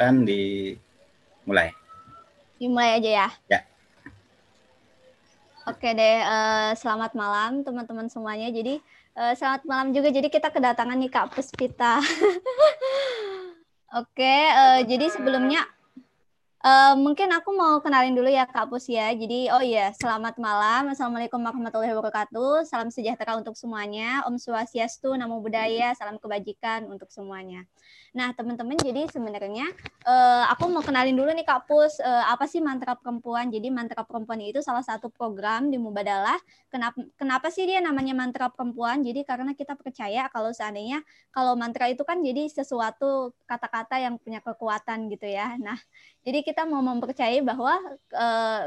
silakan dimulai. Dimulai aja ya. Ya. Oke deh, uh, selamat malam teman-teman semuanya. Jadi uh, selamat malam juga. Jadi kita kedatangan nih Kak Puspita. Oke, uh, jadi sebelumnya Uh, mungkin aku mau kenalin dulu ya Kak Pus ya. Jadi oh iya, selamat malam. Assalamualaikum warahmatullahi wabarakatuh. Salam sejahtera untuk semuanya. Om Swastiastu, Namo Buddhaya, salam kebajikan untuk semuanya. Nah, teman-teman, jadi sebenarnya uh, aku mau kenalin dulu nih Kak Pus, uh, apa sih mantra perempuan? Jadi mantra perempuan itu salah satu program di Mubadalah. Kenapa kenapa sih dia namanya mantra perempuan? Jadi karena kita percaya kalau seandainya kalau mantra itu kan jadi sesuatu kata-kata yang punya kekuatan gitu ya. Nah, jadi kita mau mempercayai bahwa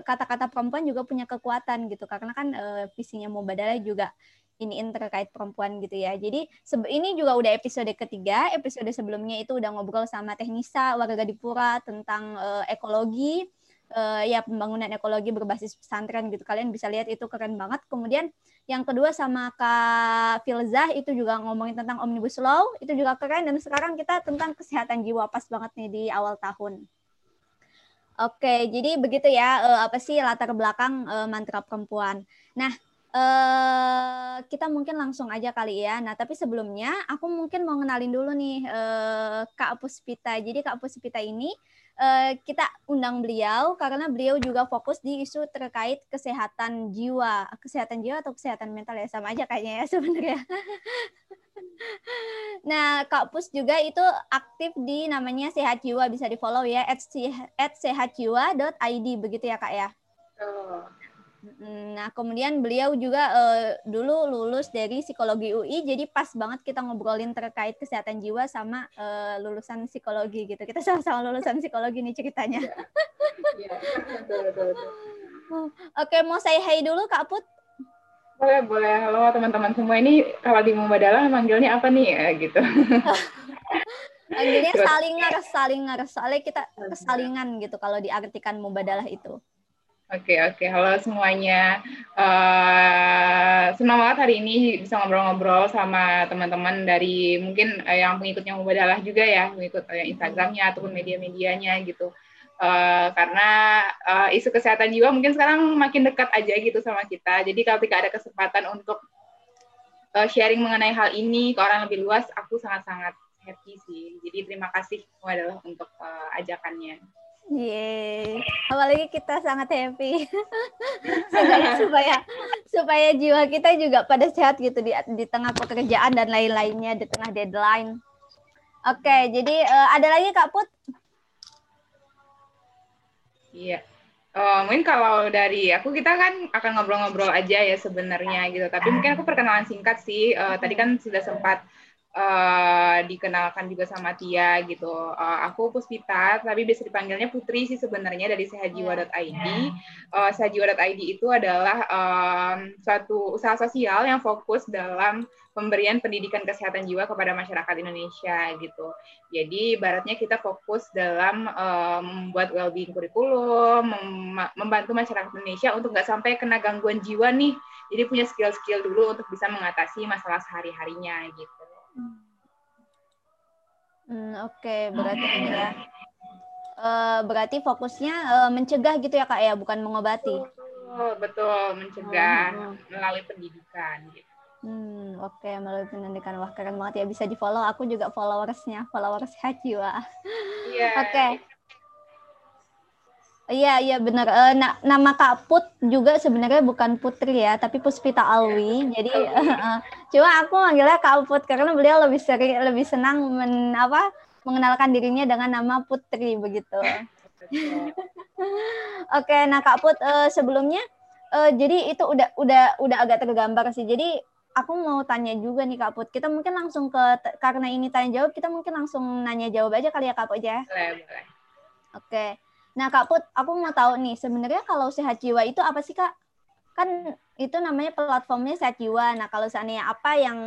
kata-kata uh, perempuan juga punya kekuatan gitu karena kan uh, visinya Mubadalah juga iniin terkait perempuan gitu ya. Jadi ini juga udah episode ketiga. Episode sebelumnya itu udah ngobrol sama Teknisa warga Dipura tentang uh, ekologi. Uh, ya pembangunan ekologi berbasis pesantren gitu. Kalian bisa lihat itu keren banget. Kemudian yang kedua sama Kak Filzah itu juga ngomongin tentang Omnibus Law. Itu juga keren. Dan sekarang kita tentang kesehatan jiwa. Pas banget nih di awal tahun. Oke, jadi begitu ya. Uh, apa sih latar belakang uh, mantra perempuan? Nah, Uh, kita mungkin langsung aja kali ya. Nah, tapi sebelumnya aku mungkin mau kenalin dulu nih uh, Kak Puspita. Jadi Kak Puspita ini uh, kita undang beliau karena beliau juga fokus di isu terkait kesehatan jiwa, kesehatan jiwa atau kesehatan mental ya sama aja kayaknya ya sebenarnya. nah, Kak Pus juga itu aktif di namanya Sehat Jiwa bisa di follow ya at sehatjiwa.id begitu ya Kak ya. Oh. Nah, kemudian beliau juga uh, dulu lulus dari psikologi UI, jadi pas banget kita ngobrolin terkait kesehatan jiwa sama uh, lulusan psikologi gitu. Kita sama-sama lulusan psikologi nih ceritanya. Ya, Oke, mau saya hai dulu Kak Put. Boleh, boleh. Halo teman-teman semua. Ini kalau di Mubadalah manggilnya apa nih? Ya, gitu. manggilnya salingar, salingar. Soalnya kita kesalingan gitu kalau diartikan Mubadalah itu. Oke okay, oke, okay. halo semuanya. Uh, senang banget hari ini bisa ngobrol-ngobrol sama teman-teman dari mungkin uh, yang pengikutnya Mubadalah juga ya, pengikut uh, Instagramnya ataupun media-medianya gitu. Uh, karena uh, isu kesehatan jiwa mungkin sekarang makin dekat aja gitu sama kita. Jadi kalau tidak ada kesempatan untuk uh, sharing mengenai hal ini ke orang lebih luas, aku sangat-sangat happy sih. Jadi terima kasih Mubadalah untuk uh, ajakannya. Yeay, apalagi kita sangat happy. supaya supaya jiwa kita juga pada sehat gitu di di tengah pekerjaan dan lain-lainnya di tengah deadline. Oke, jadi uh, ada lagi Kak Put? Iya. Uh, mungkin kalau dari aku kita kan akan ngobrol-ngobrol aja ya sebenarnya gitu. Tapi mungkin aku perkenalan singkat sih. Uh, tadi kan sudah sempat uh, dikenalkan juga sama Tia gitu. Uh, aku Puspita, tapi bisa dipanggilnya Putri sih sebenarnya dari sehatjiwa.id. Uh, sehatjiwa.id itu adalah um, suatu usaha sosial yang fokus dalam pemberian pendidikan kesehatan jiwa kepada masyarakat Indonesia gitu. Jadi baratnya kita fokus dalam uh, membuat well-being kurikulum, mem membantu masyarakat Indonesia untuk nggak sampai kena gangguan jiwa nih. Jadi punya skill-skill dulu untuk bisa mengatasi masalah sehari-harinya gitu. Hmm, Oke, okay. berarti ini ya. Uh, berarti fokusnya uh, mencegah gitu ya kak ya, bukan mengobati. Oh, betul, mencegah oh, melalui pendidikan. Gitu. Hmm, oke okay. melalui pendidikan wah keren banget ya bisa di follow. Aku juga followersnya, followers Hajiwa. Iya. Oke. Okay. Iya iya benar. Uh, na nama Kak Put juga sebenarnya bukan Putri ya, tapi Puspita Alwi. Jadi uh, cuma aku manggilnya Kak Put karena beliau lebih sering lebih senang men, apa mengenalkan dirinya dengan nama Putri begitu. Oke, nah Kak Put uh, sebelumnya uh, jadi itu udah udah udah agak tergambar sih. Jadi aku mau tanya juga nih Kak Put. Kita mungkin langsung ke karena ini tanya jawab, kita mungkin langsung nanya jawab aja kali ya Kak Put ya. Boleh, boleh. Oke. Nah, Kak Put, aku mau tahu nih, sebenarnya kalau sehat jiwa itu apa sih, Kak? Kan itu namanya platformnya sehat jiwa. Nah, kalau seandainya apa yang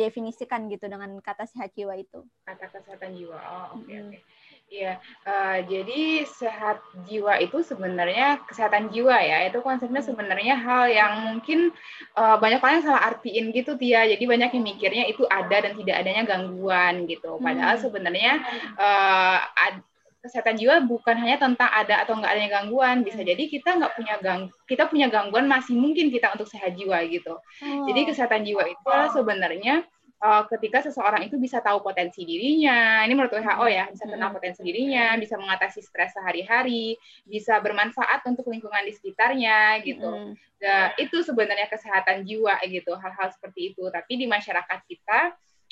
definisikan gitu dengan kata sehat jiwa itu? Kata kesehatan jiwa. Oh, oke okay, oke. Okay. Iya, uh, jadi sehat jiwa itu sebenarnya kesehatan jiwa ya. Itu konsepnya sebenarnya hal yang mungkin uh, banyak orang salah artiin gitu Tia. Jadi banyak yang mikirnya itu ada dan tidak adanya gangguan gitu. Padahal sebenarnya uh, ad, kesehatan jiwa bukan hanya tentang ada atau nggak adanya gangguan. Bisa jadi kita nggak punya gang, kita punya gangguan masih mungkin kita untuk sehat jiwa gitu. Oh. Jadi kesehatan jiwa itu adalah sebenarnya uh, ketika seseorang itu bisa tahu potensi dirinya, ini menurut WHO ya, bisa kenal potensi dirinya, bisa mengatasi stres sehari-hari, bisa bermanfaat untuk lingkungan di sekitarnya gitu. Nah, itu sebenarnya kesehatan jiwa gitu, hal-hal seperti itu. Tapi di masyarakat kita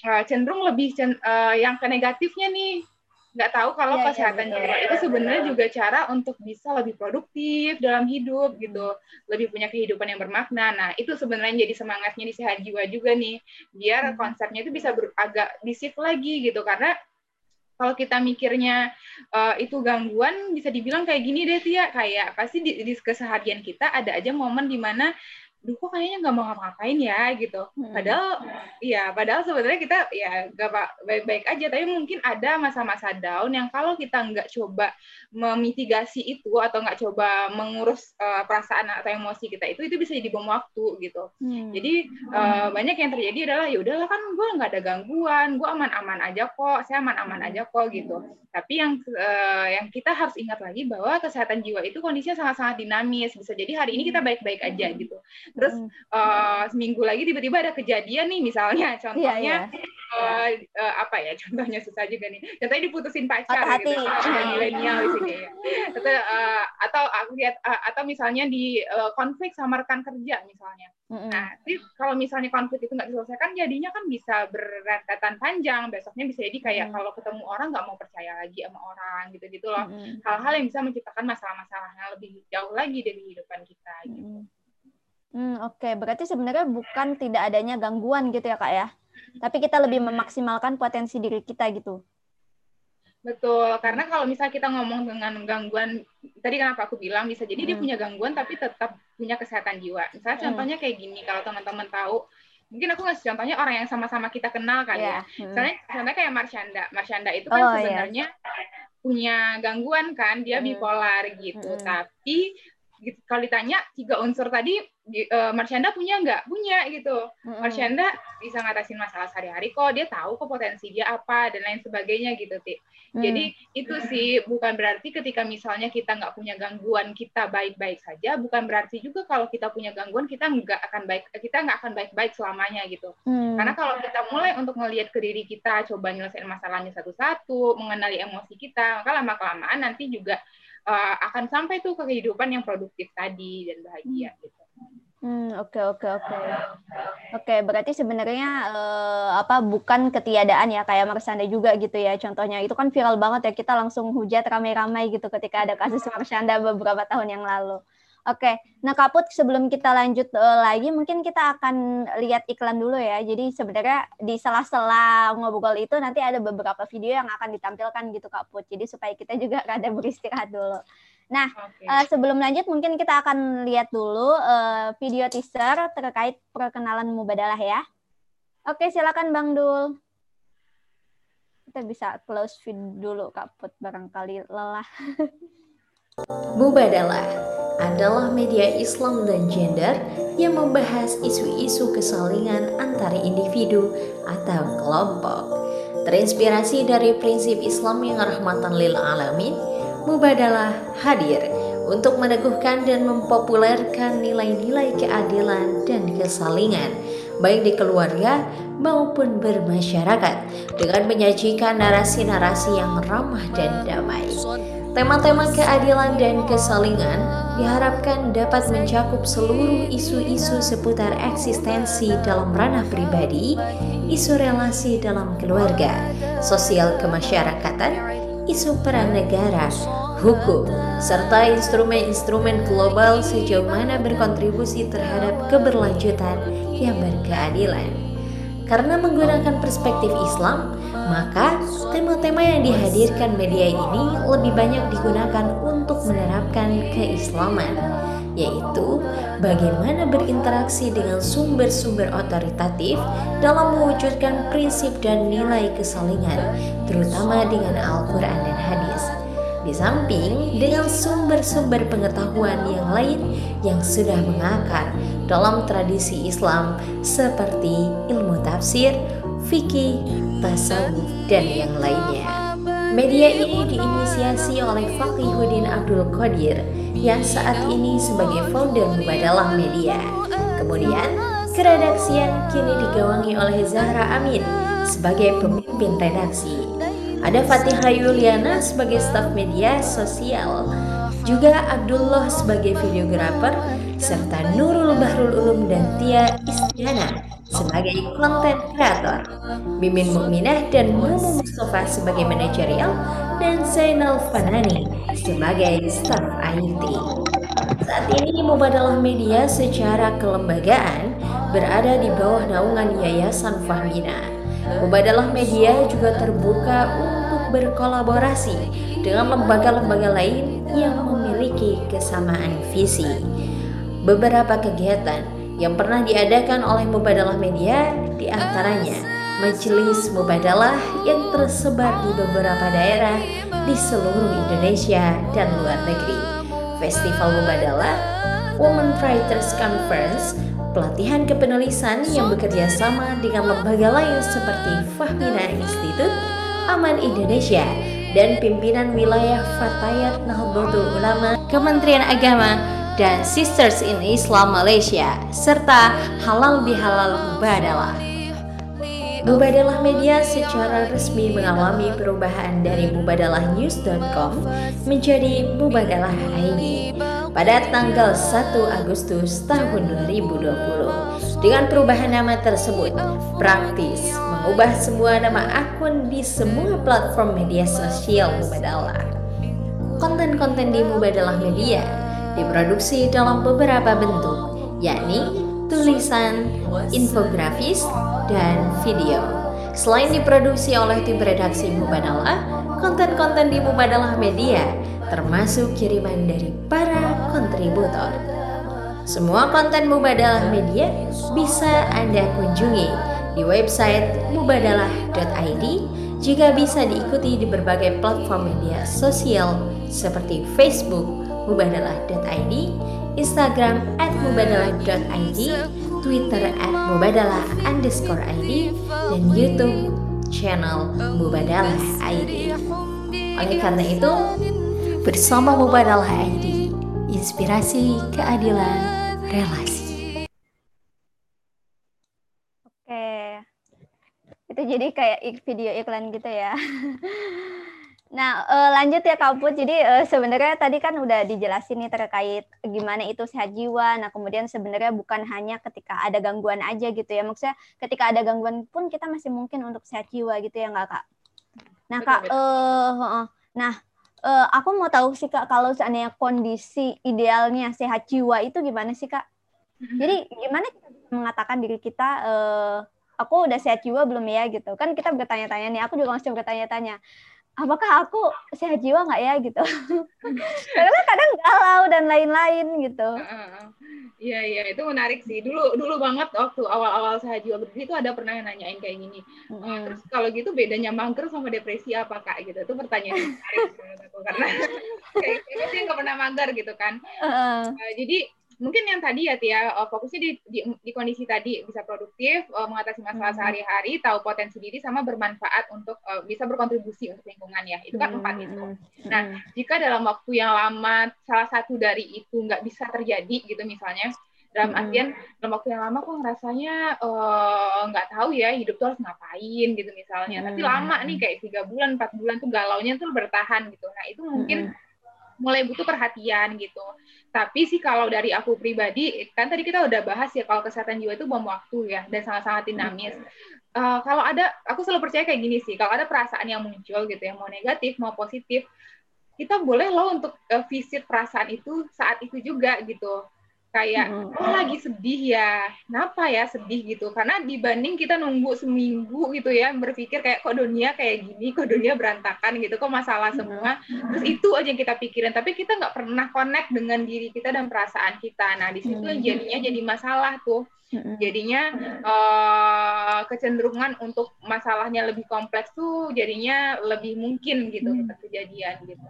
uh, cenderung lebih cen uh, yang ke negatifnya nih nggak tahu kalau ya, kesehatan ya, jiwa itu sebenarnya juga cara untuk bisa lebih produktif dalam hidup gitu, lebih punya kehidupan yang bermakna. Nah itu sebenarnya jadi semangatnya di sehat jiwa juga nih, biar hmm. konsepnya itu bisa ber, agak disif lagi gitu. Karena kalau kita mikirnya uh, itu gangguan bisa dibilang kayak gini deh Tia. Kayak pasti di, di keseharian kita ada aja momen di mana duh kok kayaknya nggak mau ngapa-ngapain ya gitu. Hmm. Padahal iya, padahal sebenarnya kita ya gak baik-baik aja, tapi mungkin ada masa-masa down yang kalau kita nggak coba memitigasi itu atau nggak coba mengurus uh, perasaan atau emosi kita itu itu bisa jadi bom waktu gitu. Hmm. Jadi uh, banyak yang terjadi adalah ya udahlah kan gue nggak ada gangguan, gue aman-aman aja kok, saya aman-aman aja kok gitu. Tapi yang uh, yang kita harus ingat lagi bahwa kesehatan jiwa itu kondisinya sangat-sangat dinamis. Bisa jadi hari ini kita baik-baik aja gitu terus uh, seminggu lagi tiba-tiba ada kejadian nih misalnya iya, contohnya yeah, yeah. Uh, uh, apa ya contohnya susah juga nih contohnya diputusin pacar -hati. gitu milenial di sini ya. atau uh, atau aku lihat uh, atau misalnya di uh, konflik sama rekan kerja misalnya mm-hmm. nah jadi kalau misalnya konflik itu nggak diselesaikan jadinya kan bisa berrentetan panjang besoknya bisa jadi kayak mm kalau ketemu orang nggak mau percaya lagi sama orang gitu gitu loh mm-hmm. hal-hal yang bisa menciptakan masalah-masalah yang lebih jauh lagi dari kehidupan kita gitu mm-hmm. Hmm, oke. Okay. Berarti sebenarnya bukan tidak adanya gangguan gitu ya, Kak ya. Tapi kita lebih memaksimalkan potensi diri kita gitu. Betul, karena kalau misalnya kita ngomong dengan gangguan, tadi kenapa aku bilang bisa jadi hmm. dia punya gangguan tapi tetap punya kesehatan jiwa. Misalnya hmm. contohnya kayak gini, kalau teman-teman tahu, mungkin aku ngasih contohnya orang yang sama-sama kita kenal kan yeah. ya. Hmm. Misalnya, contohnya kayak Marshanda. Marshanda itu kan oh, iya. sebenarnya yeah. punya gangguan kan, dia hmm. bipolar gitu. Hmm. Tapi gitu, kalau ditanya tiga unsur tadi uh, Marsyanda punya nggak punya gitu mm-hmm. Marsyanda bisa ngatasin masalah sehari-hari kok dia tahu kok potensi dia apa dan lain sebagainya gitu ti mm. jadi itu sih bukan berarti ketika misalnya kita nggak punya gangguan kita baik-baik saja bukan berarti juga kalau kita punya gangguan kita nggak akan baik kita nggak akan baik-baik selamanya gitu mm. karena kalau kita mulai untuk melihat ke diri kita coba nyelesain masalahnya satu-satu mengenali emosi kita maka lama kelamaan nanti juga uh, akan sampai tuh ke kehidupan yang produktif tadi dan bahagia hmm. gitu. Hmm, oke oke oke. Oke, berarti sebenarnya uh, apa bukan ketiadaan ya kayak Marsanda juga gitu ya. Contohnya itu kan viral banget ya kita langsung hujat ramai-ramai gitu ketika ada kasus Marsanda beberapa tahun yang lalu. Oke, nah Kaput sebelum kita lanjut uh, lagi, mungkin kita akan lihat iklan dulu ya. Jadi sebenarnya di sela-sela ngobrol itu nanti ada beberapa video yang akan ditampilkan gitu Kaput. Jadi supaya kita juga rada beristirahat dulu. Nah, okay. uh, eh, sebelum lanjut mungkin kita akan lihat dulu uh, video teaser terkait perkenalan Mubadalah ya. Oke, silakan Bang Dul. Kita bisa close video dulu Kaput barangkali lelah. Mubadalah adalah media Islam dan gender yang membahas isu-isu kesalingan antara individu atau kelompok. Terinspirasi dari prinsip Islam yang rahmatan lil alamin, Mubadalah hadir untuk meneguhkan dan mempopulerkan nilai-nilai keadilan dan kesalingan baik di keluarga maupun bermasyarakat dengan menyajikan narasi-narasi yang ramah dan damai. Tema-tema keadilan dan kesalingan diharapkan dapat mencakup seluruh isu-isu seputar eksistensi dalam ranah pribadi, isu relasi dalam keluarga, sosial kemasyarakatan, isu peran negara, hukum, serta instrumen-instrumen global sejauh mana berkontribusi terhadap keberlanjutan yang berkeadilan. Karena menggunakan perspektif Islam, maka tema-tema yang dihadirkan media ini lebih banyak digunakan untuk menerapkan keislaman, yaitu bagaimana berinteraksi dengan sumber-sumber otoritatif dalam mewujudkan prinsip dan nilai kesalingan, terutama dengan Al-Quran dan hadis. Di samping dengan sumber-sumber pengetahuan yang lain yang sudah mengakar dalam tradisi Islam seperti ilmu tafsir, fikih, tasawuf, dan yang lainnya. Media ini diinisiasi oleh Fakihuddin Abdul Qadir yang saat ini sebagai founder Mubadalah Media. Kemudian, keredaksian kini digawangi oleh Zahra Amin sebagai pemimpin redaksi. Ada Fatihah Yuliana sebagai staf media sosial, juga Abdullah sebagai videografer, serta Nurul Bahrul Ulum dan Tia Istiana sebagai konten kreator, Mimin Mukminah dan Mumu Mustafa sebagai manajerial, dan Zainal Fanani sebagai staf IT. Saat ini Mubadalah Media secara kelembagaan berada di bawah naungan Yayasan Fahmina. Mubadalah Media juga terbuka untuk berkolaborasi dengan lembaga-lembaga lain yang memiliki kesamaan visi. Beberapa kegiatan yang pernah diadakan oleh Mubadalah Media di antaranya Majelis Mubadalah yang tersebar di beberapa daerah di seluruh Indonesia dan luar negeri, Festival Mubadalah, Women Writers Conference, pelatihan kepenulisan yang bekerja sama dengan lembaga lain seperti Fahmina Institute, Aman Indonesia, dan pimpinan wilayah Fatayat Nahdlatul Ulama, Kementerian Agama, dan Sisters in Islam Malaysia, serta Halal Bihalal Mubadalah. Mubadalah Media secara resmi mengalami perubahan dari mubadalahnews.com menjadi Mubadalah ID pada tanggal 1 Agustus tahun 2020. Dengan perubahan nama tersebut, praktis mengubah semua nama akun di semua platform media sosial Mubadalah. Konten-konten di Mubadalah Media diproduksi dalam beberapa bentuk, yakni tulisan, infografis, dan video. Selain diproduksi oleh tim redaksi Mubadalah, konten-konten di Mubadalah Media termasuk kiriman dari para kontributor. Semua konten Mubadalah Media bisa Anda kunjungi di website mubadalah.id juga bisa diikuti di berbagai platform media sosial seperti Facebook mubadalah.id, Instagram at mubadalah.id, Twitter at mubadalah underscore ID, dan YouTube channel Mubadalah ID. Oleh karena itu, bersama Mubadalah ID, inspirasi keadilan relasi. Oke. Itu jadi kayak video iklan gitu ya. Nah, uh, lanjut ya Kak Put. Jadi uh, sebenarnya tadi kan udah dijelasin nih terkait gimana itu sehat jiwa. Nah, kemudian sebenarnya bukan hanya ketika ada gangguan aja gitu ya. Maksudnya ketika ada gangguan pun kita masih mungkin untuk sehat jiwa gitu ya nggak Kak? Nah, Kak, uh, uh, nah uh, aku mau tahu sih Kak kalau seandainya kondisi idealnya sehat jiwa itu gimana sih Kak? Jadi gimana kita mengatakan diri kita uh, aku udah sehat jiwa belum ya gitu. Kan kita bertanya-tanya nih, aku juga masih bertanya-tanya apakah aku sehat jiwa nggak ya gitu. Karena kadang galau dan lain-lain gitu. Iya iya itu menarik sih. Dulu dulu banget waktu awal-awal sehat jiwa berdiri itu ada pernah yang nanyain kayak gini. Mm. terus kalau gitu bedanya mager sama depresi apa kak? Gitu. Itu pertanyaan menarik aku karena kayak sih nggak pernah mager gitu kan. Uh. Uh, jadi mungkin yang tadi ya Tia uh, fokusnya di, di di kondisi tadi bisa produktif uh, mengatasi masalah hmm. sehari-hari tahu potensi diri sama bermanfaat untuk uh, bisa berkontribusi untuk lingkungan ya itu kan hmm. empat itu nah jika dalam waktu yang lama salah satu dari itu nggak bisa terjadi gitu misalnya dalam hmm. artian dalam waktu yang lama kok ngerasanya nggak uh, tahu ya hidup tuh harus ngapain gitu misalnya hmm. tapi lama nih kayak tiga bulan empat bulan tuh galaunya tuh bertahan gitu nah itu mungkin hmm mulai butuh perhatian gitu. Tapi sih kalau dari aku pribadi, kan tadi kita udah bahas ya kalau kesehatan jiwa itu bom waktu ya dan sangat-sangat dinamis. Uh, kalau ada, aku selalu percaya kayak gini sih, kalau ada perasaan yang muncul gitu ya, mau negatif mau positif, kita boleh loh untuk uh, visit perasaan itu saat itu juga gitu kayak oh lagi sedih ya kenapa ya sedih? gitu. Karena dibanding kita nunggu seminggu gitu ya berpikir kayak kok dunia kayak gini kok dunia berantakan gitu kok masalah semua. Terus itu aja yang kita pikirin. Tapi kita nggak pernah connect dengan diri kita dan perasaan kita. Nah di situ jadinya jadi masalah tuh. Jadinya uh, kecenderungan untuk masalahnya lebih kompleks tuh jadinya lebih mungkin gitu kejadian gitu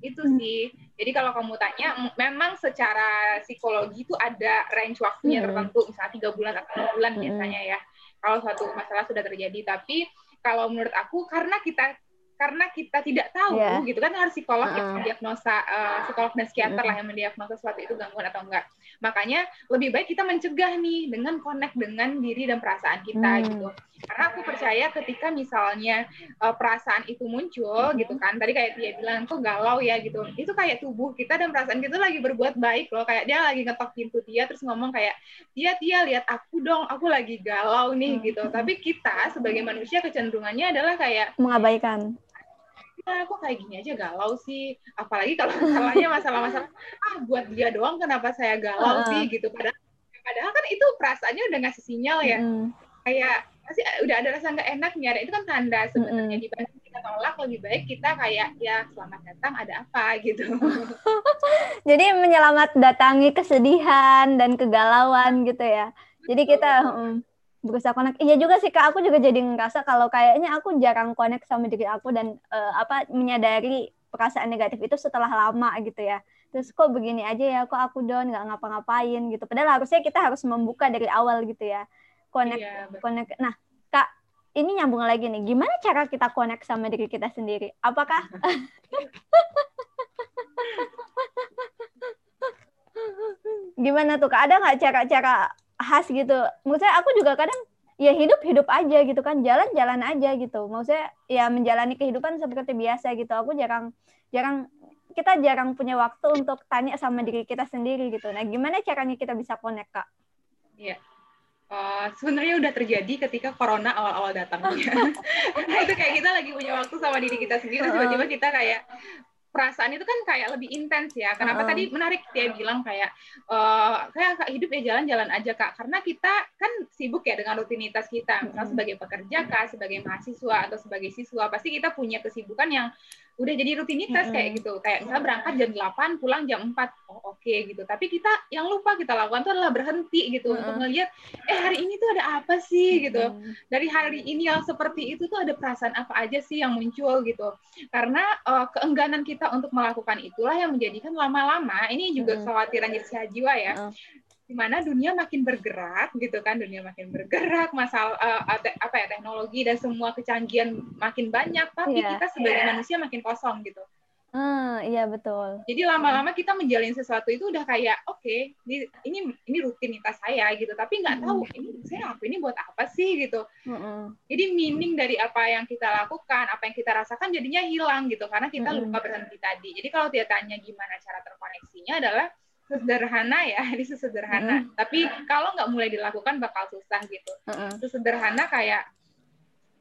itu sih jadi kalau kamu tanya, memang secara psikologi itu ada range waktunya hmm. tertentu, misalnya tiga bulan atau enam bulan hmm. biasanya ya. Kalau suatu masalah sudah terjadi, tapi kalau menurut aku karena kita karena kita tidak tahu Iya. gitu kan harus psikolog yang Uh-uh. mendiagnosa eh, psikolog dan psikiater lah yang mendiagnosa suatu itu gangguan atau enggak. Makanya lebih baik kita mencegah nih dengan connect dengan diri dan perasaan kita Hmm. gitu. Karena aku percaya ketika misalnya eh, perasaan itu muncul Hmm. gitu kan. Tadi kayak dia bilang kok galau ya gitu. Itu kayak tubuh kita dan perasaan kita lagi berbuat baik loh. Kayak dia lagi ngetok pintu dia terus ngomong kayak Tia Tia lihat aku dong, aku lagi galau nih Hmm. gitu. Tapi kita sebagai manusia kecenderungannya adalah kayak Mengabaikan. Ya aku kayak gini aja galau sih apalagi kalau masalahnya masalah-masalah ah buat dia doang kenapa saya galau Uh-uh. sih gitu padahal padahal kan itu perasaannya udah ngasih sinyal ya Mm-mm. kayak pasti udah ada rasa nggak enaknya dan itu kan tanda sebenarnya Mm-mm. dibanding kita tolak lebih baik kita kayak ya selamat datang ada apa gitu Jadi menyelamat datangi kesedihan dan kegalauan gitu ya. Jadi kita mm, berusaha connect. Iya juga sih kak, aku juga jadi ngerasa kalau kayaknya aku jarang connect sama diri aku dan eh, apa menyadari perasaan negatif itu setelah lama gitu ya. Terus kok begini aja ya, kok aku down nggak ngapa-ngapain gitu. Padahal harusnya kita harus membuka dari awal gitu ya. Connect, Iya, betul. connect. Nah kak, ini nyambung lagi nih. Gimana cara kita connect sama diri kita sendiri? Apakah gimana tuh kak ada nggak cara-cara khas gitu. Maksudnya aku juga kadang ya hidup hidup aja gitu kan. Jalan jalan aja gitu. Maksudnya ya menjalani kehidupan seperti biasa gitu. Aku jarang jarang kita jarang punya waktu untuk tanya sama diri kita sendiri gitu. Nah gimana caranya kita bisa connect kak? Eh, sebenarnya udah terjadi ketika corona awal-awal datangnya. Karena itu kayak kita lagi punya waktu sama diri kita sendiri, terus tiba-tiba kita kayak perasaan itu kan kayak lebih intens ya. Kenapa Heeh. tadi menarik dia bilang kayak eh kayak hidup ya jalan-jalan aja kak. Karena kita kan sibuk ya dengan rutinitas kita. Mm-mm. sebagai pekerja kak, sebagai mahasiswa atau sebagai siswa, pasti kita punya kesibukan yang udah jadi rutinitas kayak gitu. Kayak misalnya berangkat jam 8, pulang jam 4. Oh oke gitu. Tapi kita yang lupa kita lakukan itu adalah berhenti gitu untuk Mm-mm. ngelihat eh hari ini tuh ada apa sih gitu dari hari ini yang seperti itu tuh ada perasaan apa aja sih yang muncul gitu karena eh, keengganan kita untuk melakukan itulah yang menjadikan lama-lama ini juga kekhawatiran sehat jiwa ya. Di mana dunia makin bergerak gitu kan dunia makin bergerak masalah te- apa ya teknologi dan semua kecanggihan makin banyak tapi Iya. kita sebagai manusia makin kosong gitu Hmm, iya betul jadi lama-lama kita menjalin sesuatu itu udah kayak oke ini ini ini rutinitas saya gitu tapi nggak tahu ini saya aku ini buat apa sih gitu Mm-mm. Jadi meaning dari apa yang kita lakukan, apa yang kita rasakan jadinya hilang gitu karena kita Mm-mm. lupa berhenti tadi. Jadi kalau dia tanya gimana cara terkoneksinya adalah sederhana ya, ini sesederhana. Tapi kalau nggak mulai dilakukan bakal susah gitu. Mm-mm. Sesederhana kayak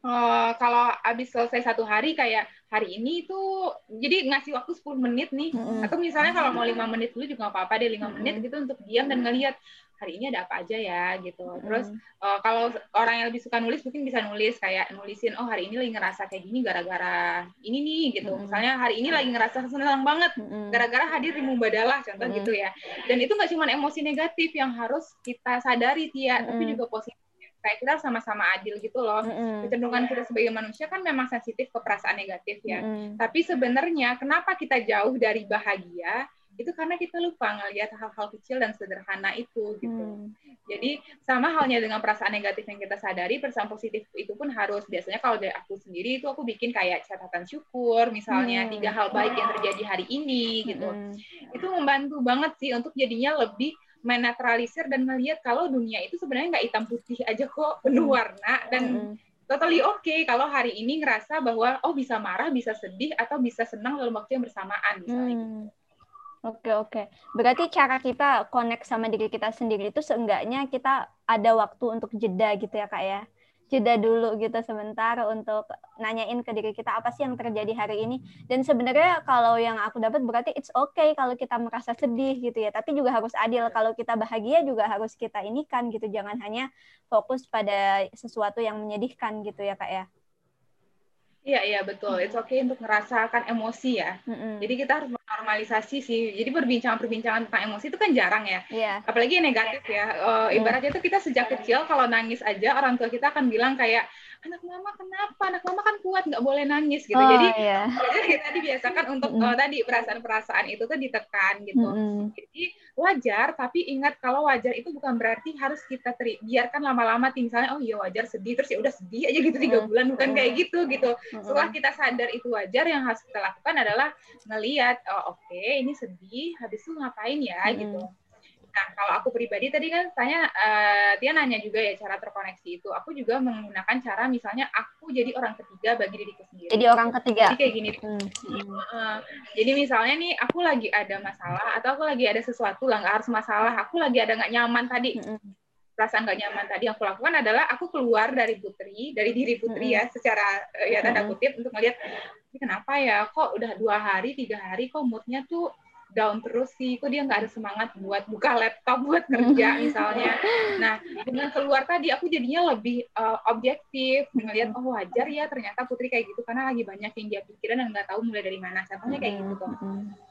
eh, kalau habis selesai satu hari kayak hari ini tuh jadi ngasih waktu 10 menit nih Mm-mm. atau misalnya kalau mau lima menit dulu juga nggak apa-apa deh lima Mm-mm. menit gitu untuk diam dan ngelihat hari ini ada apa aja ya gitu terus. Uh, kalau orang yang lebih suka nulis mungkin bisa nulis kayak nulisin oh hari ini lagi ngerasa kayak gini gara-gara ini nih gitu Mm-mm. misalnya hari ini lagi ngerasa senang banget gara-gara hadir di Mubadalah contoh Mm-mm. gitu ya dan itu nggak cuma emosi negatif yang harus kita sadari Tia tapi Mm-mm. juga positif kayak kita sama-sama adil gitu loh Mm-mm. kecenderungan kita sebagai manusia kan memang sensitif ke perasaan negatif ya Mm-mm. tapi sebenarnya kenapa kita jauh dari bahagia itu karena kita lupa ngelihat hal-hal kecil dan sederhana itu gitu Mm. jadi sama halnya dengan perasaan negatif yang kita sadari, perasaan positif itu pun harus biasanya kalau dari aku sendiri itu aku bikin kayak catatan syukur, misalnya Hmm. tiga hal baik yang terjadi hari ini gitu. Mm-mm. Itu membantu banget sih untuk jadinya lebih menetralisir dan melihat kalau dunia itu sebenarnya nggak hitam putih aja kok penuh warna dan Mm-mm. totally oke kalau hari ini ngerasa bahwa oh bisa marah, bisa sedih atau bisa senang dalam waktu yang bersamaan misalnya. gitu. Oke oke. Berarti cara kita connect sama diri kita sendiri itu seenggaknya kita ada waktu untuk jeda gitu ya kak ya. Jeda dulu gitu sebentar untuk nanyain ke diri kita apa sih yang terjadi hari ini. Dan sebenarnya kalau yang aku dapat berarti it's okay kalau kita merasa sedih gitu ya. Tapi juga harus adil kalau kita bahagia juga harus kita inikan gitu. Jangan hanya fokus pada sesuatu yang menyedihkan gitu ya kak ya. Iya iya betul, it's okay untuk ngerasakan emosi ya. Mm-mm. Jadi kita harus normalisasi sih. Jadi perbincangan-perbincangan tentang emosi itu kan jarang ya. Iya. apalagi yang negatif ya. Eh, ibaratnya tuh kita sejak kecil kalau nangis aja orang tua kita akan bilang kayak anak mama kenapa anak mama kan kuat nggak boleh nangis gitu Oh, jadi jadi kita dibiasakan untuk Mm-mm. eh, tadi perasaan-perasaan itu tuh ditekan gitu Mm-mm. jadi wajar tapi ingat kalau wajar itu bukan berarti harus kita teri biarkan lama-lama misalnya oh iya wajar sedih terus ya udah sedih aja gitu tiga Mm. bulan bukan kayak gitu gitu setelah kita sadar itu wajar yang harus kita lakukan adalah ngelihat oh oke ini sedih habis itu ngapain ya Mm-mm. gitu nah kalau aku pribadi tadi kan tanya eh, dia nanya juga ya cara terkoneksi itu aku juga menggunakan cara misalnya aku jadi orang ketiga bagi diriku sendiri Jadi orang ketiga. jadi kayak gini Hmm, hmm. Heeh. jadi misalnya nih aku lagi ada masalah atau aku lagi ada sesuatu lah nggak harus masalah aku lagi ada nggak nyaman tadi Mm-mm. Perasaan nggak nyaman tadi yang aku lakukan adalah aku keluar dari putri dari diri putri ya secara eh, ya tanda kutip untuk melihat ini kenapa ya? Kok udah dua hari tiga hari kok moodnya tuh down terus sih? Kok dia nggak ada semangat buat buka laptop buat kerja misalnya? Nah dengan keluar tadi aku jadinya lebih eh, objektif melihat oh wajar ya ternyata putri kayak gitu karena lagi banyak yang dia pikiran dan nggak tahu mulai dari mana. Contohnya kayak gitu Mm-mm.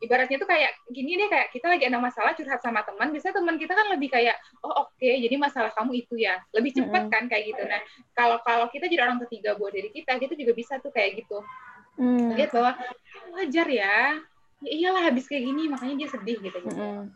Ibaratnya tuh kayak gini deh kayak kita lagi ada masalah curhat sama teman biasanya teman kita kan lebih kayak oh oke jadi masalah kamu itu ya lebih cepat Mm-mm. kan kayak gitu nah kalau kalau kita jadi orang ketiga buat diri kita kita juga bisa tuh kayak gitu Hmm. lihat bahwa wajar ya ya iyalah habis kayak gini makanya dia sedih gitu gitu Mm-mm.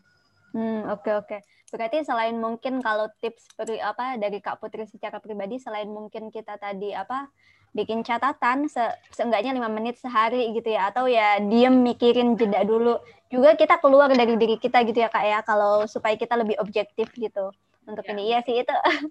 Hmm, oke oke. Berarti selain mungkin kalau tips pri, apa dari Kak Putri secara pribadi selain mungkin kita tadi apa bikin catatan se seenggaknya lima menit sehari gitu ya. Atau ya diem mikirin jeda dulu. Juga kita keluar dari diri kita gitu ya kak ya. Kalau supaya kita lebih objektif gitu. Untuk Ya. ini. Iya sih itu.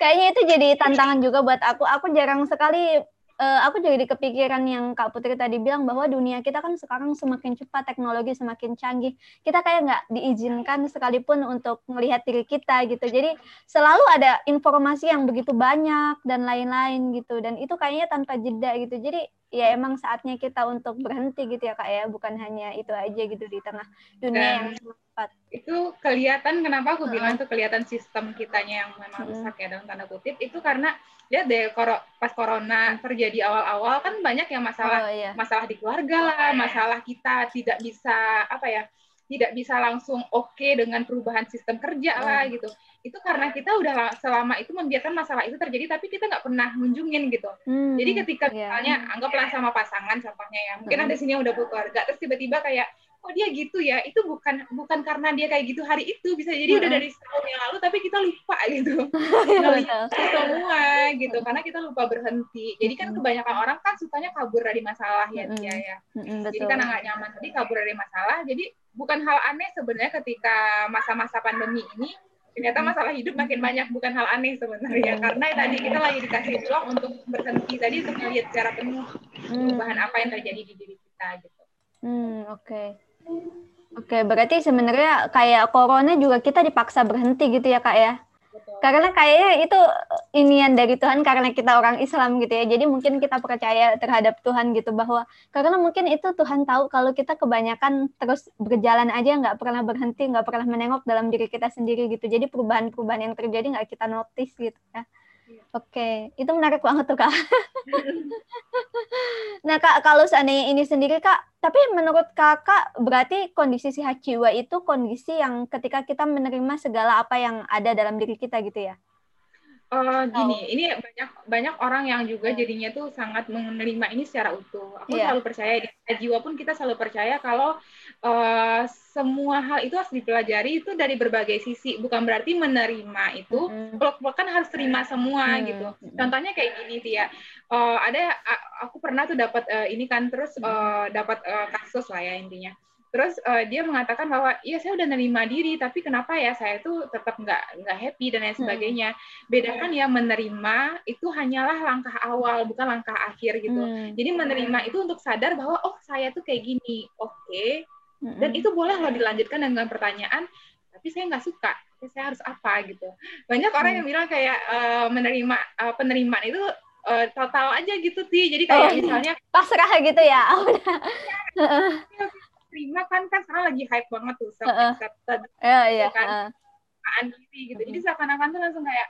Kayaknya itu jadi tantangan juga buat aku. Aku jarang sekali eh, aku jadi kepikiran yang Kak Putri tadi bilang bahwa dunia kita kan sekarang semakin cepat teknologi semakin canggih kita kayak nggak diizinkan sekalipun untuk melihat diri kita gitu. Jadi selalu ada informasi yang begitu banyak dan lain-lain gitu. Dan itu kayaknya tanpa jeda gitu. Jadi ya emang saatnya kita untuk berhenti gitu ya kak ya. Bukan hanya itu aja gitu di tengah dunia yang cepat. itu kelihatan kenapa aku Heeh. bilang tuh kelihatan sistem kitanya yang memang rusak ya dalam tanda kutip itu karena lihat deh koro- pas corona terjadi awal-awal kan banyak yang masalah Oh iya. masalah di keluarga lah, masalah kita tidak bisa apa ya, tidak bisa langsung oke dengan perubahan sistem kerja lah gitu. Itu karena kita udah la- selama itu membiarkan masalah itu terjadi, tapi kita nggak pernah nunjungin gitu. Hmm, Jadi ketika iya. misalnya anggaplah sama pasangan contohnya ya, mungkin Mm-mm. ada sini yang udah berkeluarga, terus tiba-tiba kayak oh dia gitu ya, itu bukan bukan karena dia kayak gitu hari itu, bisa jadi udah Mm-mm. dari setahun yang lalu, tapi kita lupa gitu Iya, ngelihat itu semua gitu karena kita lupa berhenti jadi kan Mm-mm. kebanyakan orang kan sukanya kabur dari masalah ya Mm-mm. dia ya jadi karena nggak nyaman tadi kabur dari masalah jadi bukan hal aneh sebenarnya ketika masa-masa pandemi ini ternyata masalah hidup makin banyak bukan hal aneh sebenarnya Mm. karena tadi kita lagi dikasih ruang untuk berhenti tadi untuk melihat secara penuh Hmm. perubahan apa yang terjadi di diri kita gitu Hmm, oke. Oke, berarti sebenarnya kayak corona juga kita dipaksa berhenti gitu ya, Kak ya? Karena kayaknya itu inian dari Tuhan karena kita orang Islam gitu ya. Jadi mungkin kita percaya terhadap Tuhan gitu bahwa karena mungkin itu Tuhan tahu kalau kita kebanyakan terus berjalan aja nggak pernah berhenti, nggak pernah menengok dalam diri kita sendiri gitu. Jadi perubahan-perubahan yang terjadi nggak kita notice gitu ya. Oke, itu menarik banget tuh Kak. Nah Kak, kalau seandainya ini sendiri Kak, tapi menurut Kakak berarti kondisi sehat jiwa itu kondisi yang ketika kita menerima segala apa yang ada dalam diri kita gitu ya? Eh, gini, ini banyak banyak orang yang juga jadinya tuh sangat menerima ini secara utuh. Aku Iya. selalu percaya di jiwa pun kita selalu percaya kalau eh, semua hal itu harus dipelajari itu dari berbagai sisi. Bukan berarti menerima itu peluk-pelukan harus terima semua Hmm. gitu. Contohnya kayak gini Tia. Eh, ada aku pernah tuh dapat eh, ini kan terus eh, dapat eh, kasus lah ya intinya. Terus eh, dia mengatakan bahwa iya saya udah nerima diri tapi kenapa ya saya tuh tetap nggak nggak happy dan lain Hmm. sebagainya. Bedakan ya menerima itu hanyalah langkah awal bukan langkah akhir gitu. Hmm. Jadi menerima itu untuk sadar bahwa oh saya tuh kayak gini, oke. Mm-mm. Dan itu boleh loh dilanjutkan dengan pertanyaan, tapi saya nggak suka, saya harus apa gitu. Banyak orang Hmm. yang bilang kayak eh, menerima eh, penerimaan itu eh, total aja gitu sih. Jadi kayak Oh. misalnya pasrah gitu ya. Udah. Terima kan kan sekarang lagi hype banget tuh self accepted Ya, iya. kan. kesukaan diri gitu. Jadi seakan-akan tuh langsung kayak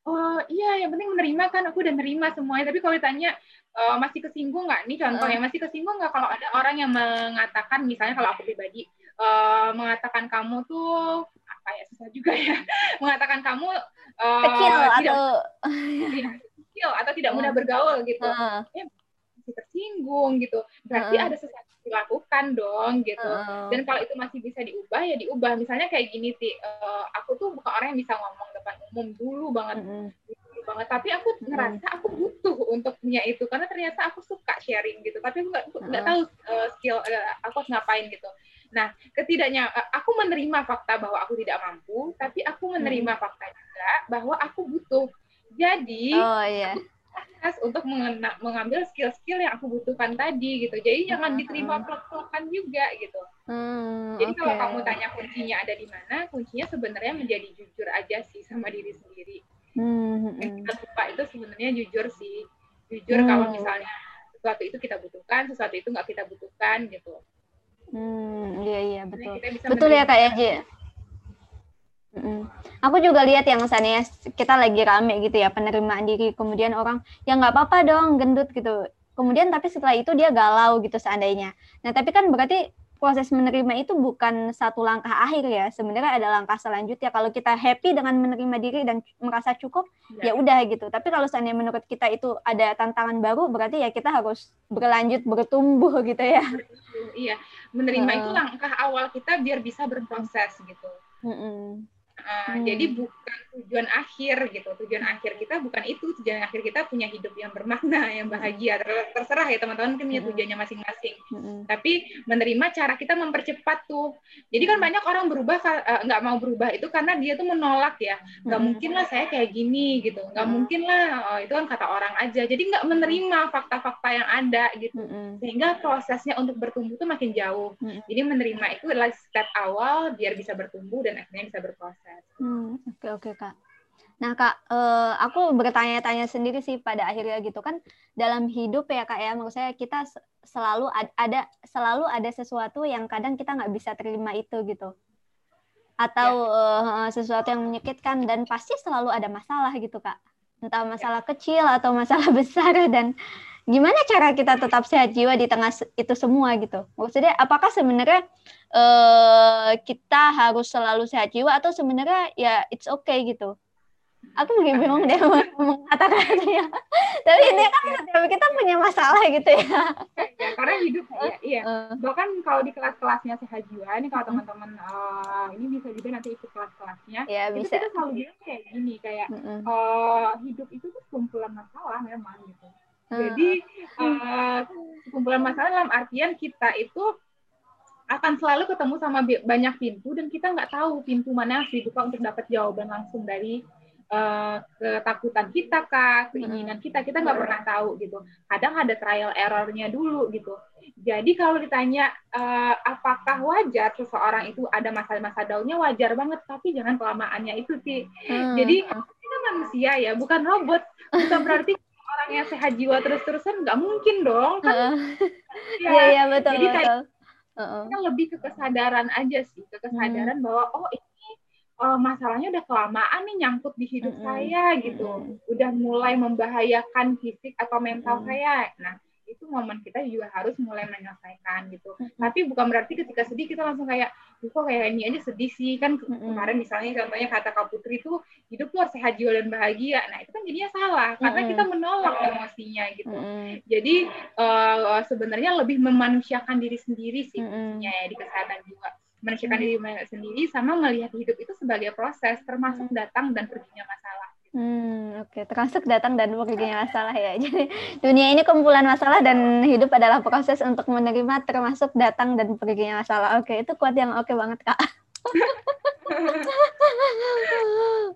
Oh iya, yang penting menerima kan aku udah nerima semuanya. Tapi kalau ditanya eh, masih kesinggung nggak? Nih contohnya masih kesinggung nggak kalau ada orang yang mengatakan, misalnya kalau aku pribadi eh, mengatakan kamu tuh apa ya susah juga ya, mengatakan kamu uh, Kecil tidak atau kecil atau tidak mudah Hmm. bergaul gitu Heeh, masih tersinggung gitu. Berarti Heeh. ada sesuatu yang dilakukan dong gitu. Heeh. dan kalau itu masih bisa diubah ya diubah. Misalnya kayak gini ti. Eh, aku tuh bukan orang yang bisa ngomong depan umum dulu banget. Mm-mm. dulu banget. Tapi aku ngerasa aku butuh untuk punya itu. Karena ternyata aku suka sharing gitu. Tapi aku nggak nggak Mm-mm. tahu eh, skill eh, aku harus ngapain gitu. Nah ketidaknya aku menerima fakta bahwa aku tidak mampu. Tapi aku menerima fakta juga bahwa aku butuh. Jadi Oh iya. Proses untuk mengena- mengambil skill-skill yang aku butuhkan tadi gitu. Jadi jangan Hmm, diterima hmm. plek-plekan juga gitu. Hmm, Jadi kalau oke. kamu tanya kuncinya ada di mana, kuncinya sebenarnya menjadi jujur aja sih sama diri sendiri. Hmm, Yang hmm. kita lupa itu sebenarnya jujur sih. Jujur Hmm. kalau misalnya sesuatu itu kita butuhkan, sesuatu itu nggak kita butuhkan gitu. Hmm, iya iya betul. Betul ya. Kak ya, Ji? Mm-mm. Aku juga lihat yang misalnya kita lagi rame gitu ya penerimaan diri, kemudian orang ya nggak apa-apa dong gendut gitu. Kemudian tapi setelah itu dia galau gitu seandainya. Nah tapi kan berarti proses menerima itu bukan satu langkah akhir ya. Sebenarnya ada langkah selanjutnya. Kalau kita happy dengan menerima diri dan merasa cukup, ya udah gitu. Tapi kalau seandainya menurut kita itu ada tantangan baru, berarti ya kita harus berlanjut bertumbuh gitu ya. Iya, menerima Heeh. itu langkah awal kita biar bisa berproses gitu. Mm-mm. Uh, Hmm. Jadi bukan tujuan akhir gitu. Tujuan akhir kita bukan itu. Tujuan akhir kita punya hidup yang bermakna, yang bahagia. Ter- Terserah ya teman-teman punya Hmm. tujuannya masing-masing. Mm-mm. Tapi menerima cara kita mempercepat tuh. Jadi kan Hmm. banyak orang berubah uh, nggak mau berubah itu karena dia tuh menolak ya. Nggak Mm-mm. mungkin lah saya kayak gini gitu. Nggak Hmm. mungkin lah uh, itu kan kata orang aja. Jadi nggak menerima fakta-fakta yang ada gitu. Mm-mm. Sehingga prosesnya untuk bertumbuh tuh makin jauh. Mm-mm. Jadi menerima itu adalah step awal biar bisa bertumbuh dan akhirnya bisa berproses. Hmm, oke oke kak. Nah kak, eh, aku bertanya-tanya sendiri sih pada akhirnya gitu kan dalam hidup ya kak ya, menurut saya kita selalu ad- ada selalu ada sesuatu yang kadang kita nggak bisa terima itu gitu, atau eh, sesuatu yang menyakitkan dan pasti selalu ada masalah gitu kak, entah masalah kecil atau masalah besar dan gimana cara kita tetap sehat jiwa di tengah itu semua gitu. Maksudnya apakah sebenarnya eh kita harus selalu sehat jiwa atau sebenarnya ya it's okay gitu. Aku juga bingung mau mengatakannya. Tapi ini kan setiap kita punya masalah gitu ya. ya karena hidup ya iya Eh, bahkan kalau di kelas-kelasnya sehat jiwa ini kalau teman-teman eh, ini bisa juga nanti ikut kelas-kelasnya ya itu bisa. kita selalu bilang kayak gini kayak eh, hidup itu tuh kumpulan masalah memang gitu. Jadi eh, kumpulan masalah dalam artian kita itu akan selalu ketemu sama banyak pintu dan kita nggak tahu pintu mana yang dibuka untuk dapat jawaban langsung dari eh, ketakutan kita kah keinginan kita. Kita nggak pernah tahu gitu. Kadang ada trial errornya dulu gitu. Jadi kalau ditanya eh, apakah wajar seseorang itu ada masa-masa daunnya wajar banget. Tapi jangan kelamaannya itu sih Hmm. jadi kita manusia ya bukan robot. Bukan berarti orang yang sehat jiwa terus-terusan nggak mungkin dong kan ya, Iya iya betul Jadi kayak- betul. Heeh. kita lebih ke kesadaran aja sih ke kesadaran bahwa oh ini eh, masalahnya udah kelamaan nih nyangkut di hidup Mm-mm. saya gitu Mm-mm. udah mulai membahayakan fisik atau mental Mm. saya nah itu momen kita juga harus mulai menyelesaikan gitu. Tapi bukan berarti ketika sedih kita langsung kayak "Duh, kok kayak ini aja sedih sih. Kan kemarin misalnya contohnya kata Kak Putri itu hidup tuh harus sehat jiwa dan bahagia. Nah itu kan jadinya salah karena kita menolak emosinya gitu. Jadi eh, sebenarnya lebih memanusiakan diri sendiri sih kuncinya ya di kesehatan jiwa. Manusiakan diri sendiri sama melihat hidup itu sebagai proses termasuk datang dan perginya masalah Hmm, oke. Termasuk datang dan perginya masalah ya. Jadi dunia ini kumpulan masalah dan hidup adalah proses untuk menerima termasuk datang dan perginya masalah. Oke, itu kuat yang oke banget kak.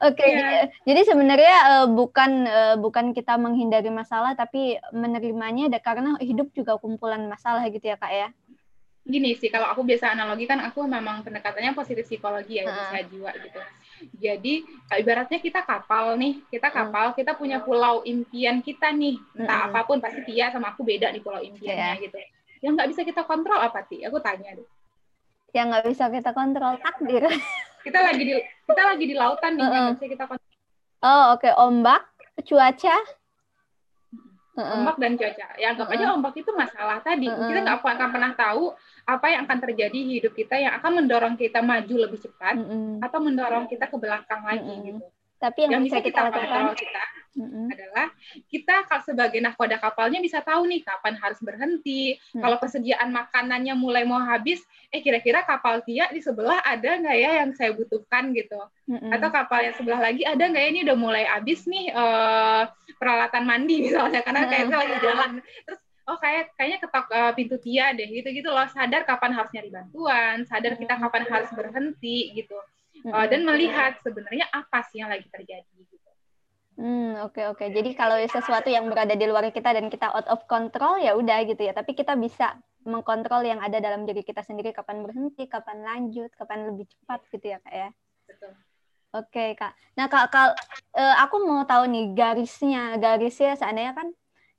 Oke, Iya. jadi, jadi sebenarnya eh, bukan eh, bukan kita menghindari masalah, tapi menerimanya karena hidup juga kumpulan masalah gitu ya kak ya. gini sih kalau aku biasa analogi kan aku memang pendekatannya positif psikologi ya Heeh. sehat jiwa gitu jadi ibaratnya kita kapal nih kita Hmm. kapal kita punya pulau impian kita nih entah Mm-mm. apa pun pasti Tia sama aku beda di pulau impiannya gitu yang nggak bisa kita kontrol apa Ti aku tanya deh Yang nggak bisa kita kontrol takdir. kita lagi di kita lagi di lautan nih nggak bisa kita kontrol Oh oke, ombak, cuaca. Ombak dan cuaca ya anggap aja Heeh. ombak itu masalah tadi Heeh. kita nggak akan pernah tahu apa yang akan terjadi di hidup kita yang akan mendorong kita maju lebih cepat Mm-mm. atau mendorong kita ke belakang lagi Mm-mm. gitu Tapi yang, yang bisa bisa kita kita lakukan. kita Mm-mm. adalah kita kal- sebagai nahkoda kapalnya bisa tahu nih kapan harus berhenti. Hmm. Kalau persediaan makanannya mulai mau habis, eh kira-kira kapal Tia di sebelah ada nggak ya yang saya butuhkan gitu? Mm-mm. Atau kapal yang sebelah lagi ada nggak ya ini udah mulai habis nih eh, peralatan mandi misalnya karena Hmm. kayaknya lagi jalan. Terus oh kayak kayaknya ketok eh, pintu Tia deh gitu-gitu loh. Sadar kapan harus nyari bantuan, sadar kita kapan harus berhenti gitu. Mm-mm. dan melihat sebenarnya apa sih yang lagi terjadi gitu. Hmm, oke oke. Jadi kalau sesuatu yang berada di luar kita dan kita out of control ya udah gitu ya. Tapi kita bisa mengkontrol yang ada dalam diri kita sendiri kapan berhenti, kapan lanjut, kapan lebih cepat gitu ya, Kak ya. Betul. Oke, Kak. Nah, Kak, kal- eh, aku mau tahu nih garisnya. Garisnya seandainya kan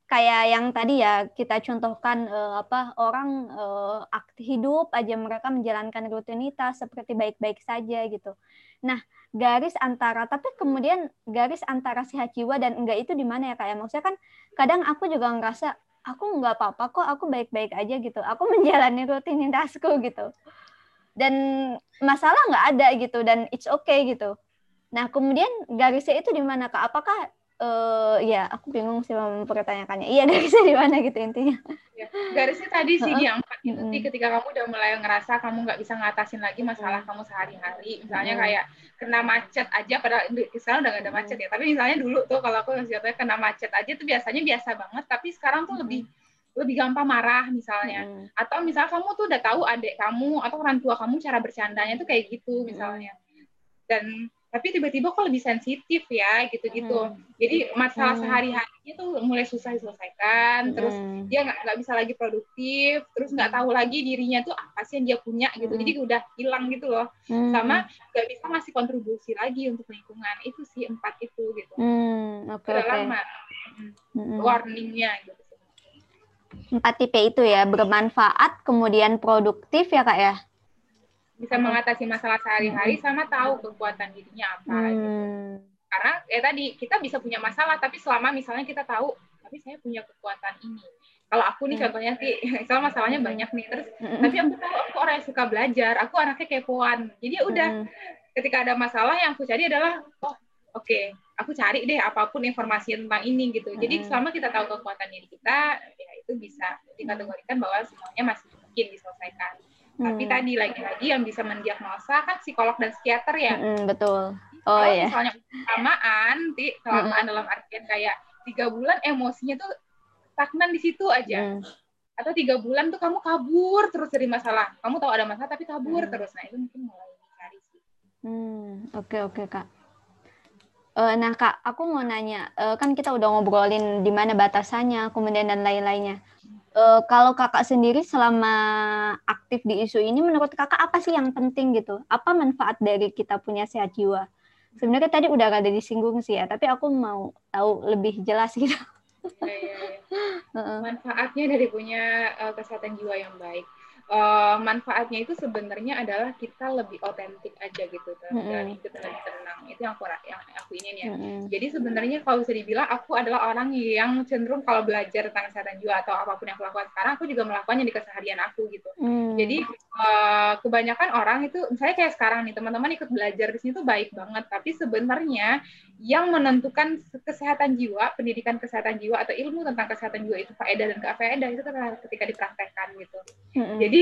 kayak yang tadi ya kita contohkan eh, apa orang eh, aktif hidup aja mereka menjalankan rutinitas seperti baik-baik saja gitu. Nah, garis antara tapi kemudian garis antara sehat jiwa dan enggak itu di mana ya Kak ya? Maksudnya kan kadang aku juga ngerasa aku nggak apa-apa kok, aku baik-baik aja gitu. Aku menjalani rutinitasku gitu. Dan masalah nggak ada gitu dan it's okay gitu. Nah, kemudian garisnya itu di mana Kak? Apakah eh ya aku bingung sih mempertanyakannya. Iya, garisnya di mana gitu intinya. Ya, garisnya tadi sih di empat. Itu sih ketika kamu udah mulai ngerasa kamu nggak bisa ngatasin lagi masalah kamu sehari-hari misalnya Mm-mm. kayak kena macet aja padahal sekarang udah gak ada macet ya tapi misalnya dulu tuh kalau aku jatuhnya kena macet aja tuh biasanya biasa banget tapi sekarang tuh lebih lebih gampang marah misalnya. Mm-mm. atau misalnya kamu tuh udah tahu adik kamu atau orang tua kamu cara bercandanya tuh kayak gitu misalnya. Dan tapi tiba-tiba kok lebih sensitif ya gitu-gitu Hmm. jadi masalah Hmm. sehari-harinya tuh mulai susah diselesaikan terus Mm-mm. dia nggak nggak bisa lagi produktif terus nggak tahu lagi dirinya tuh apa sih yang dia punya gitu Hmm. jadi udah hilang gitu loh Mm. sama nggak bisa ngasih kontribusi lagi untuk lingkungan itu sih empat itu gitu Hmm, udah oke. lama Mm-mm. warningnya gitu Empat tipe itu ya, bermanfaat, kemudian produktif ya kak ya. Bisa mengatasi masalah sehari-hari sama tahu kekuatan dirinya apa gitu. Hmm. karena ya tadi kita bisa punya masalah tapi selama misalnya kita tahu tapi saya punya kekuatan ini. Kalau aku nih Hmm. contohnya sih misalnya masalahnya banyak nih terus tapi aku tahu aku orang yang suka belajar aku anaknya kepoan. Jadi ya udah ketika ada masalah yang aku cari adalah oh oke aku cari deh apa pun informasi tentang ini gitu. Jadi selama kita tahu kekuatan diri kita ya itu bisa dikategorikan bahwa semuanya masih mungkin diselesaikan tapi Hmm. tadi lagi-lagi yang bisa mendiagnosa kan psikolog dan psikiater ya Mm-mm, betul. Oh kalau ya. misalnya kelamaan ti kelamaan dalam artian kayak tiga bulan emosinya tuh stagnan di situ aja Mm. atau tiga bulan tuh kamu kabur terus dari masalah kamu tahu ada masalah tapi kabur Hmm. terus nah itu mungkin mulai dicari sih Hmm, oke oke kak. Eh, nah kak, aku mau nanya, eh, kan kita udah ngobrolin di mana batasannya, kemudian dan lain-lainnya. Eh, kalau kakak sendiri selama aktif di isu ini, menurut kakak apa sih yang penting gitu? Apa manfaat dari kita punya sehat jiwa? Sebenarnya tadi udah ada disinggung sih ya, tapi aku mau tahu lebih jelas gitu. Ya, ya, ya. Heeh. manfaatnya dari punya uh, kesehatan jiwa yang baik Uh, manfaatnya itu sebenarnya adalah kita lebih otentik aja gitu menjalani hidup lebih tenang itu yang aku yang aku ingin ya Mm-mm. Jadi sebenarnya kalau bisa dibilang aku adalah orang yang cenderung kalau belajar tentang kesehatan jiwa atau apa pun yang aku lakukan sekarang, aku juga melakukannya di keseharian aku gitu. Hmm. Jadi eh, kebanyakan orang itu, misalnya kayak sekarang nih teman-teman ikut belajar di sini tuh baik banget, tapi sebenarnya yang menentukan kesehatan jiwa, pendidikan kesehatan jiwa atau ilmu tentang kesehatan jiwa itu faedah dan gak faedah itu kan ketika dipraktekkan gitu. Mm-mm. Jadi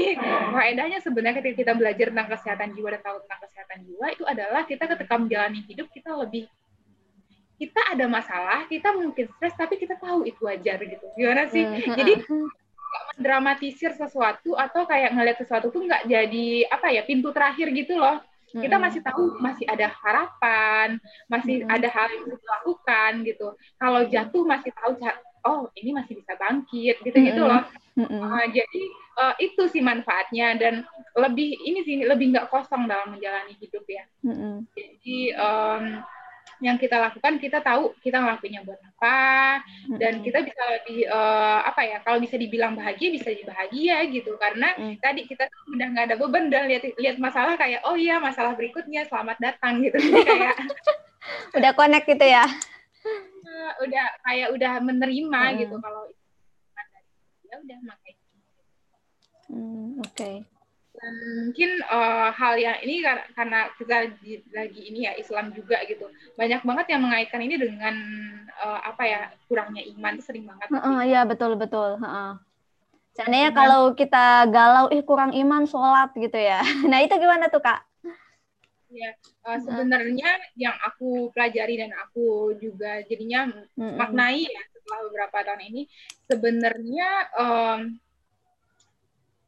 faedahnya sebenarnya ketika kita belajar tentang kesehatan jiwa dan tahu tentang kesehatan jiwa itu adalah kita ketika menjalani hidup kita lebih kita ada masalah, kita mungkin stres tapi kita tahu itu wajar gitu. Gimana sih? Mm-mm. Jadi dramatisir sesuatu atau kayak ngeliat sesuatu tuh nggak jadi apa ya pintu terakhir gitu loh. Kita Mm-mm. masih tahu masih ada harapan, masih ada hal yang bisa dilakukan gitu. Kalau jatuh masih tahu oh ini masih bisa bangkit gitu-gitu Mm-mm. loh. Mm-mm. Uh, jadi uh, itu sih manfaatnya dan lebih ini sih lebih nggak kosong dalam menjalani hidup ya. Mm-mm. Jadi um, yang kita lakukan kita tahu kita ngelakuinnya buat apa dan Mm-mm. kita bisa lebih uh, apa ya kalau bisa dibilang bahagia bisa jadi bahagia gitu karena Mm. tadi kita tuh udah nggak ada beban dan lihat lihat masalah kayak oh iya masalah berikutnya selamat datang gitu Jadi kayak udah connect gitu ya. uh, udah kayak udah menerima Mm. gitu kalau ya udah makanya Hmm, Oke. dan mungkin uh, hal yang ini karena kita di, lagi ini ya Islam juga gitu banyak banget yang mengaitkan ini dengan uh, apa ya kurangnya iman sering banget. Uh, uh, ya betul betul. Uh, uh. Seandainya kalau kita galau, ih kurang iman sholat gitu ya. Nah itu gimana tuh kak? Ya uh, sebenarnya uh. yang aku pelajari dan aku juga jadinya uh, uh. maknai ya setelah beberapa tahun ini sebenarnya um,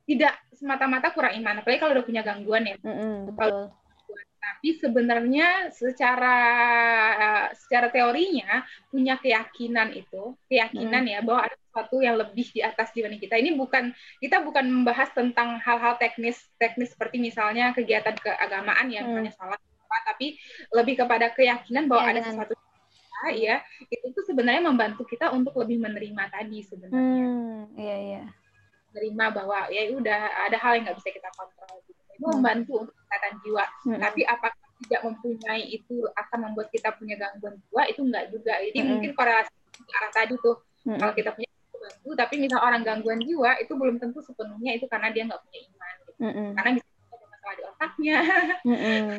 tidak semata-mata kurang iman, apalagi kalau udah punya gangguan ya. Mm-hmm, betul. Tapi sebenarnya secara uh, secara teorinya punya keyakinan itu, keyakinan mm. ya bahwa ada sesuatu yang lebih di atas dibanding kita. Ini bukan kita bukan membahas tentang hal-hal teknis teknis seperti misalnya kegiatan keagamaan ya, mm. misalnya salat tapi lebih kepada keyakinan bahwa ada sesuatu ya itu tuh sebenarnya membantu kita untuk lebih menerima tadi sebenarnya. Hmm, iya iya menerima bahwa ya udah ada hal yang nggak bisa kita kontrol gitu. itu hmm. membantu untuk kesehatan jiwa hmm. tapi apakah tidak mempunyai itu akan membuat kita punya gangguan jiwa itu enggak juga jadi hmm. mungkin korelasi ke arah tadi tuh hmm. kalau kita punya bantu tapi misal orang gangguan jiwa itu belum tentu sepenuhnya itu karena dia nggak punya iman gitu. hmm. karena bisa ada masalah di otaknya hmm.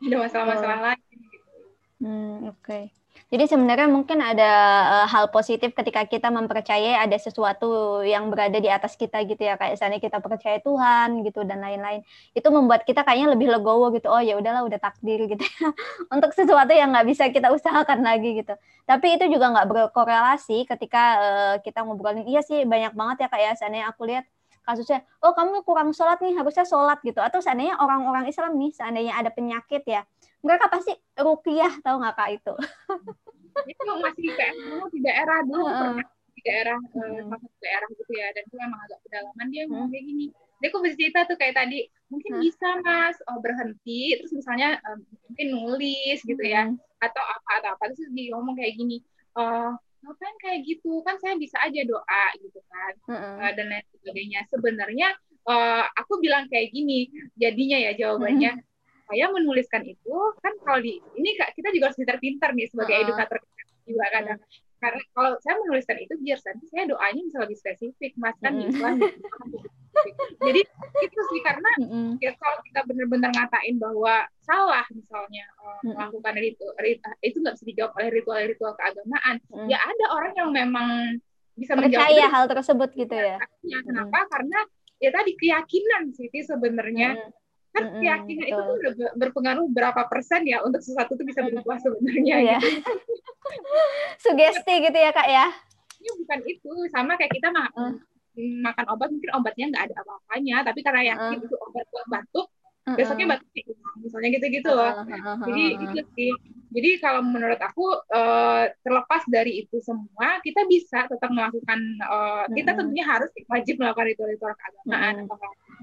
ada masalah-masalah oh. lain gitu. hmm, oke okay. Jadi sebenarnya mungkin ada uh, hal positif ketika kita mempercayai ada sesuatu yang berada di atas kita gitu ya kayak misalnya kita percaya Tuhan gitu dan lain-lain. Itu membuat kita kayaknya lebih legowo gitu. Oh ya udahlah udah takdir gitu ya. Untuk sesuatu yang nggak bisa kita usahakan lagi gitu. Tapi itu juga nggak berkorelasi ketika uh, kita ngobrolin iya sih banyak banget ya kayak seandainya aku lihat kasusnya, oh kamu kurang sholat nih, harusnya sholat gitu. Atau seandainya orang-orang Islam nih, seandainya ada penyakit ya, mereka pasti rupiah tahu nggak kak itu? Itu masih kayak dulu di daerah dulu uh, pernah di daerah uh, uh, daerah gitu ya dan itu emang agak pedalaman dia ngomong kayak gini. Dia kok bercerita tuh kayak tadi mungkin uh. bisa mas oh, berhenti terus misalnya um, mungkin nulis gitu ya atau apa atau apa terus dia ngomong kayak gini uh, ngapain kayak gitu? Kan saya bisa aja doa gitu kan uh, uh dan lain sebagainya. Sebenarnya uh, aku bilang kayak gini jadinya ya jawabannya uh saya menuliskan itu kan kalau di ini kita juga harus pintar-pintar nih sebagai uh. edukator juga kadang karena kalau saya menuliskan itu biar nanti saya doanya bisa lebih spesifik mas kan mm. Islam jadi itu sih karena mm ya kalau kita benar-benar ngatain bahwa salah misalnya mm. melakukan ritual, ritual itu nggak bisa dijawab oleh ritual-ritual keagamaan mm. ya ada orang yang memang bisa percaya hal tersebut gitu ya, kenapa mm. karena ya tadi keyakinan sih sebenarnya mm kan mm-hmm, keyakinan itu tuh udah berpengaruh berapa persen ya untuk sesuatu itu bisa berubah sebenarnya iya. gitu. sugesti gitu ya kak ya? Ini bukan itu. Sama kayak kita ma uh. makan obat mungkin obatnya nggak ada apa-apanya. Tapi karena yakin uh. itu obat buat batuk uh-uh. besoknya batuk misalnya gitu-gitu. Loh jadi itu sih. Jadi kalau menurut aku uh, terlepas dari itu semua kita bisa tetap melakukan uh, kita tentunya harus wajib melakukan ritual-ritual keagamaan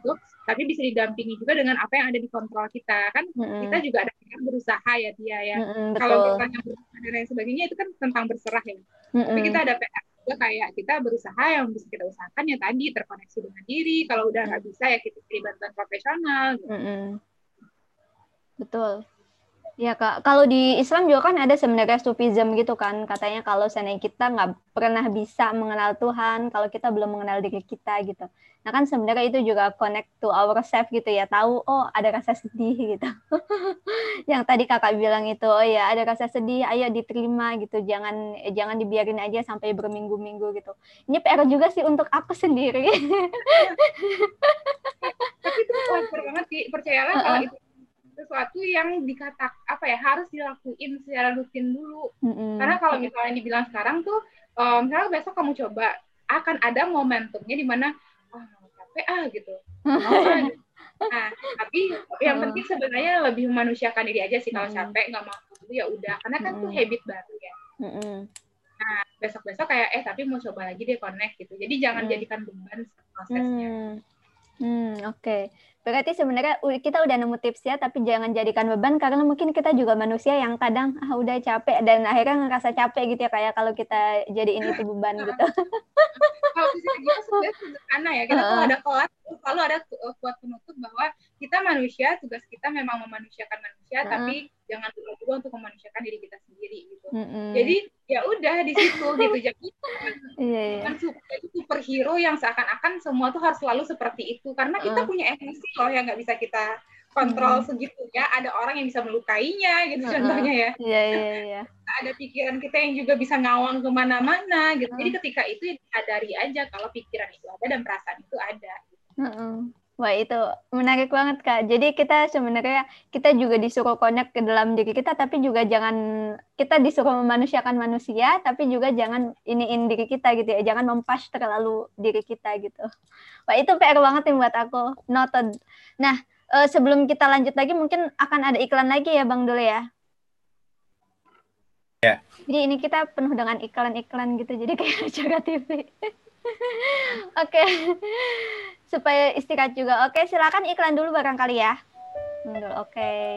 itu tapi bisa didampingi juga dengan apa yang ada di kontrol kita kan mm-hmm. kita juga ada yang berusaha ya dia ya mm-hmm, kalau misalnya berusaha dan lain sebagainya itu kan tentang berserah ya mm-hmm. tapi kita ada PR juga kayak kita berusaha yang bisa kita usahakan ya tadi terkoneksi dengan diri kalau udah nggak bisa ya kita cari bantuan profesional gitu. mm-hmm. betul Ya kak, kalau di Islam juga kan ada sebenarnya sufism gitu kan, katanya kalau seandainya kita nggak pernah bisa mengenal Tuhan, kalau kita belum mengenal diri kita gitu. Nah kan sebenarnya itu juga connect to ourselves gitu ya, tahu oh ada rasa sedih gitu. Yang tadi kakak bilang itu, oh ya ada rasa sedih, ayo diterima gitu, jangan eh, jangan dibiarin aja sampai berminggu-minggu gitu. Ini PR juga sih untuk aku sendiri. Tapi itu banget sih, percayalah kalau itu sesuatu yang dikatak apa ya harus dilakuin secara rutin dulu mm-hmm. karena kalau misalnya dibilang sekarang tuh um, misalnya besok kamu coba akan ada momentumnya di mana ah oh, capek ah gitu oh, nah tapi yang penting sebenarnya lebih memanusiakan diri aja sih kalau capek nggak mau ya udah karena kan mm-hmm. tuh habit baru ya mm-hmm. nah besok besok kayak eh tapi mau coba lagi deh connect gitu jadi jangan mm. jadikan beban prosesnya mm. Hmm, oke. Okay. Berarti sebenarnya kita udah nemu tips ya, tapi jangan jadikan beban karena mungkin kita juga manusia yang kadang ah, udah capek dan akhirnya ngerasa capek gitu ya kayak kalau kita jadi ini tuh beban gitu. kalau bisa gitu sebenarnya sederhana ya. Kita uh. ada kelas selalu ada kuat penutup bahwa kita manusia, tugas kita memang memanusiakan manusia, tapi jangan lupa juga untuk memanusiakan diri kita sendiri gitu. -uh. Jadi ya udah di situ gitu jadi Iya, iya. bukan super, itu superhero yang seakan-akan semua tuh harus selalu seperti itu karena kita punya emosi loh yang nggak bisa kita kontrol segitunya ada orang yang bisa melukainya gitu Uh-uh. contohnya ya Iya, iya, iya. ada pikiran kita yang juga bisa ngawang ke mana-mana gitu jadi Hmm. ketika itu ya sadari aja kalau pikiran itu ada dan perasaan itu ada Heeh. Wah itu menarik banget Kak. Jadi kita sebenarnya kita juga disuruh connect ke dalam diri kita, tapi juga jangan kita disuruh memanusiakan manusia, tapi juga jangan iniin diri kita gitu ya, jangan mempas terlalu diri kita gitu. Wah itu PR banget nih buat aku. Noted. Nah eh, sebelum kita lanjut lagi, mungkin akan ada iklan lagi ya Bang Dule ya. Ya. Jadi ini kita penuh dengan iklan-iklan gitu, jadi kayak acara TV. Oke, supaya istirahat juga. Oke, silakan iklan dulu barangkali ya. Oke. Okay.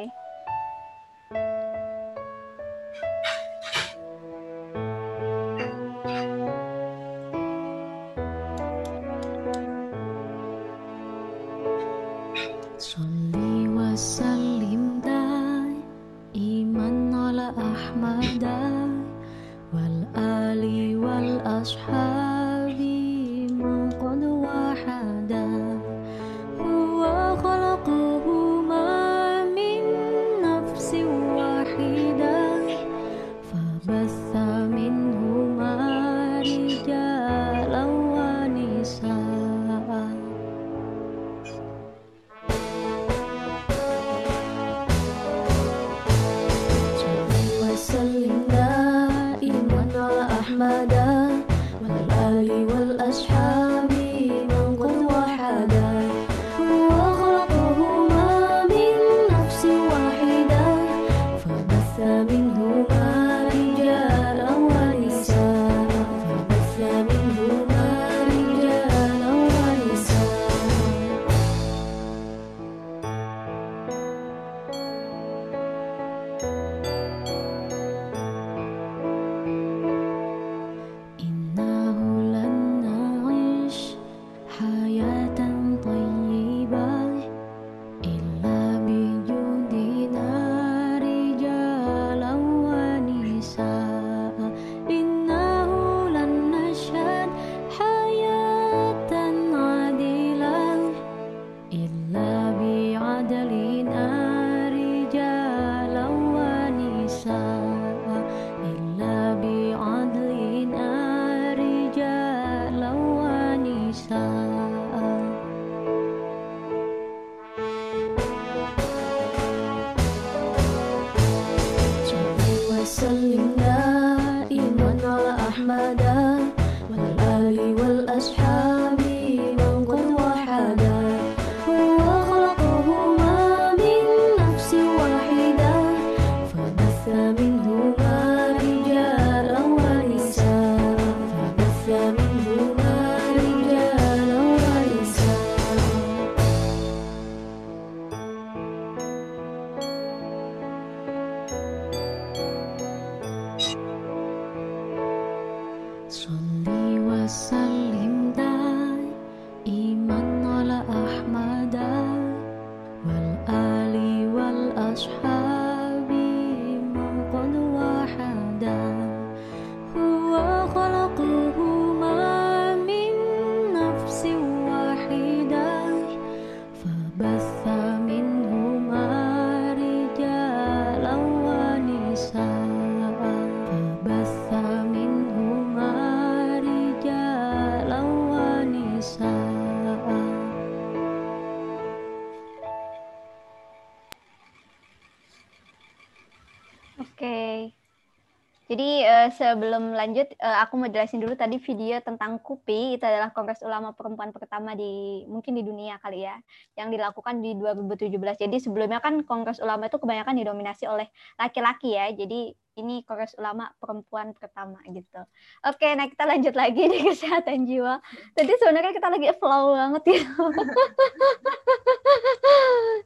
Eh, sebelum lanjut, eh, aku mau jelasin dulu tadi video tentang KUPI, itu adalah Kongres Ulama Perempuan pertama di mungkin di dunia kali ya, yang dilakukan di 2017. Jadi sebelumnya kan Kongres Ulama itu kebanyakan didominasi oleh laki-laki ya. Jadi ini Kongres Ulama Perempuan pertama gitu. Oke, nah kita lanjut lagi di kesehatan jiwa. Tadi sebenarnya kita lagi flow banget ya.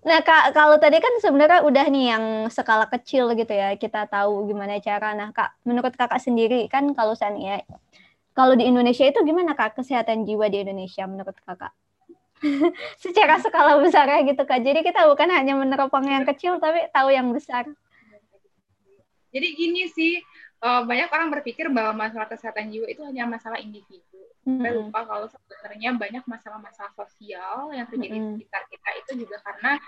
Nah, Kak, kalau tadi kan sebenarnya udah nih yang skala kecil gitu ya, kita tahu gimana cara. Nah, Kak, menurut Kakak sendiri kan kalau seandainya kalau di Indonesia itu gimana Kak kesehatan jiwa di Indonesia menurut Kakak? Secara skala besar ya gitu Kak. Jadi kita bukan hanya meneropong yang kecil tapi tahu yang besar. Jadi gini sih eh, banyak orang berpikir bahwa masalah kesehatan jiwa itu hanya masalah individu. Sampai Mm-mm. lupa kalau sebenarnya banyak masalah-masalah sosial yang terjadi di Mm-mm. sekitar kita itu juga karena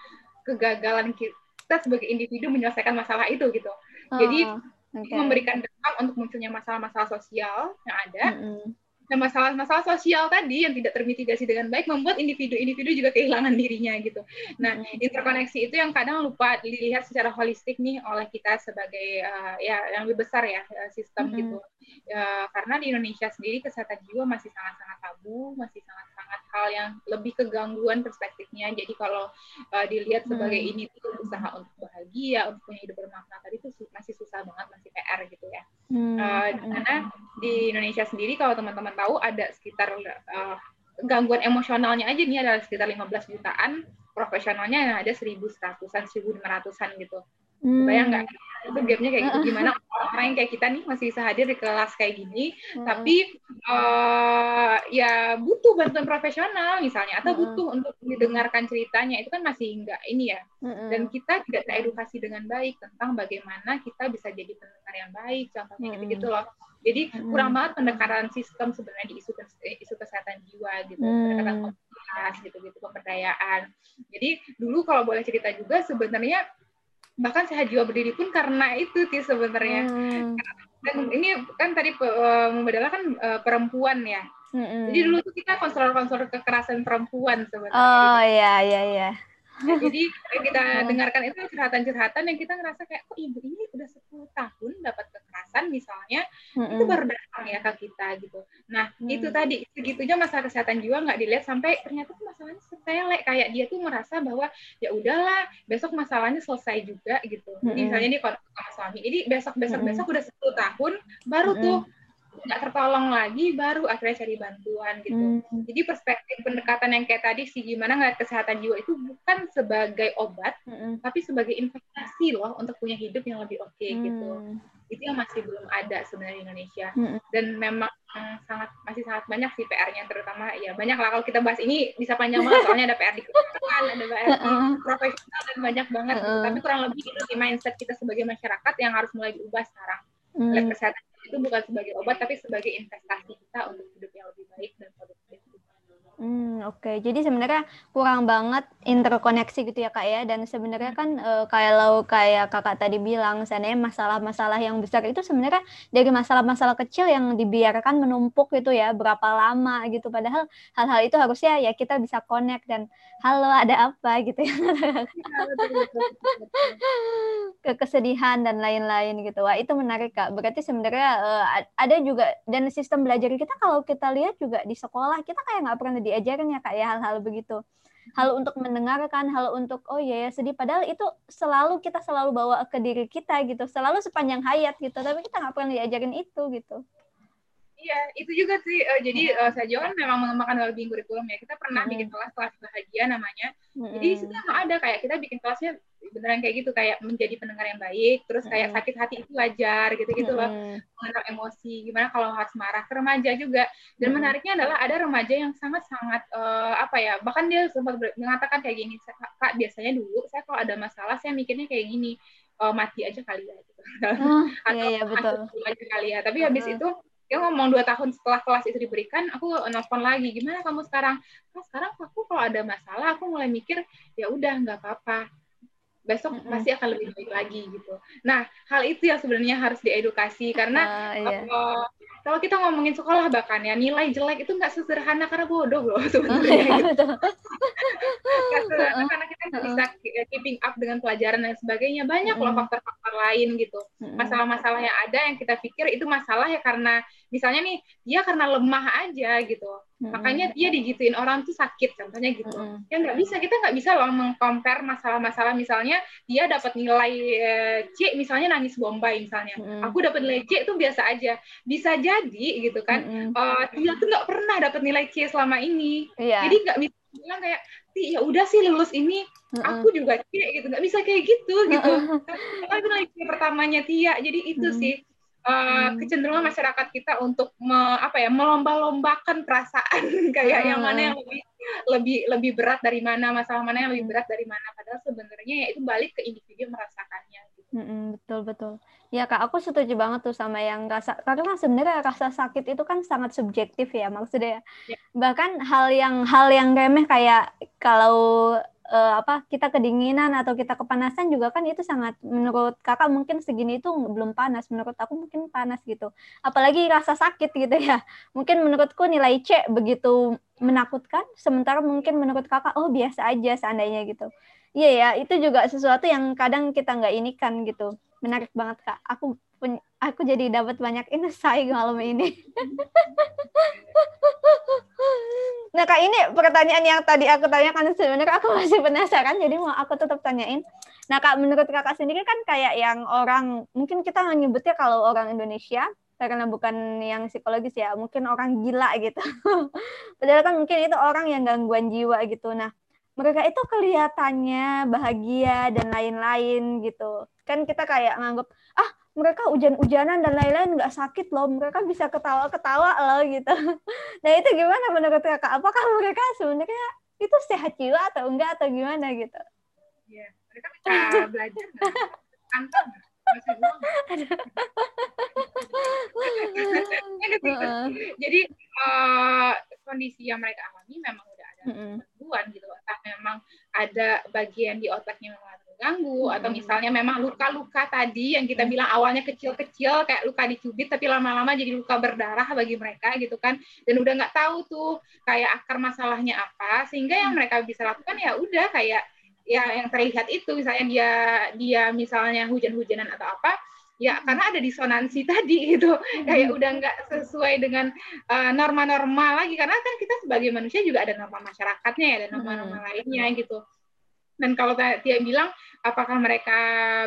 kegagalan kita sebagai individu menyelesaikan masalah itu gitu. Jadi, Oh, oke. Memberikan dampak untuk munculnya masalah-masalah sosial yang ada Mm-mm. Nah, masalah-masalah sosial tadi yang tidak termitigasi dengan baik membuat individu-individu juga kehilangan dirinya gitu. Nah, interkoneksi itu yang kadang lupa dilihat secara holistik nih oleh kita sebagai uh, ya yang lebih besar ya uh, sistem Mm-mm. gitu. Ya, karena di Indonesia sendiri kesehatan jiwa masih sangat-sangat tabu, masih sangat-sangat hal yang lebih kegangguan perspektifnya. Jadi kalau uh, dilihat sebagai Hmm. ini tuh usaha untuk bahagia, untuk punya hidup bermakna tadi itu masih susah banget, masih PR gitu ya. Hmm, Uh, mana di Indonesia sendiri kalau teman-teman tahu ada sekitar uh, gangguan emosionalnya aja nih ada sekitar 15 jutaan profesionalnya yang ada 1100-an 1500-an gitu. Hmm. Bayang nggak? Itu gapnya kayak gitu gimana orang yang kayak kita nih masih bisa hadir di kelas kayak gini Mm-mm. tapi uh, ya butuh bantuan profesional misalnya atau Mm-mm. butuh untuk didengarkan ceritanya itu kan masih nggak ini ya Mm-mm. dan kita tidak teredukasi dengan baik tentang bagaimana kita bisa jadi pendengar yang baik contohnya gitu gitu loh jadi Mm-mm. kurang banget pendekatan sistem sebenarnya di isu eh, isu kesehatan jiwa gitu Mm. pendekatan komunitas gitu gitu pemberdayaan jadi dulu kalau boleh cerita juga sebenarnya bahkan sehat jiwa berdiri pun karena itu sih sebenarnya Hmm. dan ini kan tadi uh, membedala kan uh, perempuan ya Mm-mm. jadi dulu tuh kita konselor-konselor kekerasan perempuan sebenarnya Oh iya iya iya. Nah, jadi kita Hmm. dengarkan itu curhatan-curhatan yang kita ngerasa kayak kok ibu ini udah 10 tahun dapat kekerasan misalnya itu Mm-mm. baru datang ya ke kita gitu. Nah Hmm. itu tadi segitunya masalah kesehatan jiwa nggak dilihat sampai ternyata tuh masalahnya sepele kayak dia tuh merasa bahwa ya udahlah besok masalahnya selesai juga gitu. Mm-mm. misalnya dia konflik sama suami, jadi besok besok Mm-mm. besok udah 10 tahun baru Mm-mm. tuh nggak tertolong lagi baru akhirnya cari bantuan gitu. Hmm. Jadi perspektif pendekatan yang kayak tadi sih gimana ngeliat kesehatan jiwa itu bukan sebagai obat, Mm-mm. tapi sebagai investasi loh untuk punya hidup yang lebih oke gitu. Hmm. Itu yang masih belum ada sebenarnya di Indonesia. Mm-mm. Dan memang sangat masih sangat banyak sih PR-nya terutama ya banyak lah kalau kita bahas ini bisa panjang banget soalnya ada PR di kebijakan, ada PR di profesional dan banyak banget. Heeh. Tapi kurang lebih itu sih mindset kita sebagai masyarakat yang harus mulai diubah sekarang. Hmm. Lihat kesehatan itu bukan sebagai obat tapi sebagai investasi kita untuk hidup yang lebih baik dan produktif. Hmm, oke. Jadi sebenarnya kurang banget interkoneksi gitu ya Kak ya. Dan sebenarnya kan eh, kalau kayak Kakak tadi bilang, sebenarnya masalah-masalah yang besar itu sebenarnya dari masalah-masalah kecil yang dibiarkan menumpuk gitu ya, berapa lama gitu. Padahal hal-hal itu harusnya ya kita bisa connect dan halo ada apa gitu ya. Ya, betul. ke kesedihan dan lain-lain gitu. Wah, itu menarik Kak. Berarti sebenarnya a- ada juga dan sistem belajar kita kalau kita lihat juga di sekolah kita kayak nggak pernah diajarin ya Kak ya hal-hal begitu. Hal untuk mendengarkan, hal untuk oh iya ya sedih padahal itu selalu kita selalu bawa ke diri kita gitu. Selalu sepanjang hayat gitu. Tapi kita nggak pernah diajarin itu gitu. Iya, itu juga sih. eh, jadi uh, Sajo kan memang mengembangkan wellbeing kurikulum ya. Kita pernah Mm-mm. bikin kelas kelas bahagia namanya. Jadi di situ Mm-mm. emang ada kayak kita bikin kelasnya beneran kayak gitu kayak menjadi pendengar yang baik, terus kayak sakit hati itu wajar gitu-gitu loh. Mm-mm. Mengenal emosi, gimana kalau harus marah ke remaja juga. Dan Mm-mm. menariknya adalah ada remaja yang sangat-sangat eh, apa ya, bahkan dia sempat mengatakan kayak gini, Kak, biasanya dulu saya kalau ada masalah saya mikirnya kayak gini, "Eh, mati aja kali ya gitu. Oh, atau iya iya betul. aja kali ya. Tapi habis Heeh. itu dia ngomong dua tahun setelah kelas itu diberikan, aku nelfon lagi, gimana kamu sekarang? Nah, sekarang aku kalau ada masalah, aku mulai mikir, ya udah nggak apa-apa. Besok Mm-mm. pasti akan lebih baik lagi gitu. Nah, hal itu yang sebenarnya harus diedukasi karena Ah, iya. eh, kalau kita ngomongin sekolah bahkan ya nilai jelek itu nggak sesederhana karena bodoh loh Oh, sebenarnya. iya, gitu. karena kita nggak bisa keeping up dengan pelajaran dan sebagainya. Banyak loh Mm-mm. faktor-faktor lain gitu masalah-masalah yang ada yang kita pikir itu masalah ya karena misalnya nih dia karena lemah aja gitu. Mm-mm. makanya dia digituin orang tuh sakit contohnya gitu. Mm-mm. ya nggak bisa kita nggak bisa loh mengcompare masalah-masalah. Misalnya dia dapat nilai eh, C misalnya nangis bombay misalnya. Mm-mm. aku dapat nilai C itu biasa aja. Bisa jadi gitu kan Mm-mm. eh, dia tuh nggak pernah dapat nilai C selama ini. Iya. jadi nggak bisa bilang kayak "Ti, ya udah sih lulus ini aku juga C gitu. Nggak bisa kayak gitu gitu. Kan itu lagi pertamanya Tia? Jadi itu sih uh, Hmm. kecenderungan masyarakat kita untuk me- apa ya melomba-lombakan perasaan kayak yang Hmm. mana yang lebih lebih lebih berat dari mana masalah mana yang lebih berat dari mana padahal sebenarnya ya itu balik ke individu yang merasakannya gitu. Mm-mm, betul betul. Ya kak, aku setuju banget tuh sama yang rasa karena sebenarnya rasa sakit itu kan sangat subjektif ya maksudnya. Ya. Bahkan hal yang hal yang remeh kayak kalau eh, apa kita kedinginan atau kita kepanasan juga kan itu sangat menurut kakak mungkin segini itu belum panas, menurut aku mungkin panas gitu. Apalagi rasa sakit gitu ya. Mungkin menurutku nilai C begitu menakutkan, sementara mungkin menurut kakak oh biasa aja seandainya gitu. Iya ya, itu juga sesuatu yang kadang kita nggak inikan gitu menarik banget kak. Aku aku jadi dapat banyak insight malam ini. nah kak ini pertanyaan yang tadi aku tanyakan sebenarnya aku masih penasaran jadi mau aku tetap tanyain. Nah kak menurut kakak sendiri kan kayak yang orang mungkin kita menyebutnya kalau orang Indonesia karena bukan yang psikologis ya mungkin orang gila gitu. Padahal kan mungkin itu orang yang gangguan jiwa gitu. Nah mereka itu kelihatannya bahagia dan lain-lain gitu kan kita kayak nganggap ah mereka hujan-hujanan dan lain-lain nggak sakit loh. Mereka bisa ketawa-ketawa loh gitu. Nah itu gimana menurut kakak? Apakah mereka sebenarnya itu sehat jiwa atau enggak atau gimana gitu? Iya, mereka bisa belajar kantor jadi uh, kondisi yang mereka alami memang udah ada gangguan gitu. Entah memang ada bagian di otaknya memang terganggu atau misalnya memang luka-luka tadi yang kita bilang awalnya kecil-kecil kayak luka dicubit tapi lama-lama jadi luka berdarah bagi mereka gitu kan. Dan udah nggak tahu tuh kayak akar masalahnya apa sehingga yang mereka bisa lakukan ya udah kayak ya yang terlihat itu misalnya dia dia misalnya hujan-hujanan atau apa ya karena ada disonansi tadi gitu. Kayak udah nggak sesuai dengan uh, norma-norma lagi karena kan kita sebagai manusia juga ada norma masyarakatnya ya dan norma-norma lainnya gitu. Dan kalau dia bilang apakah mereka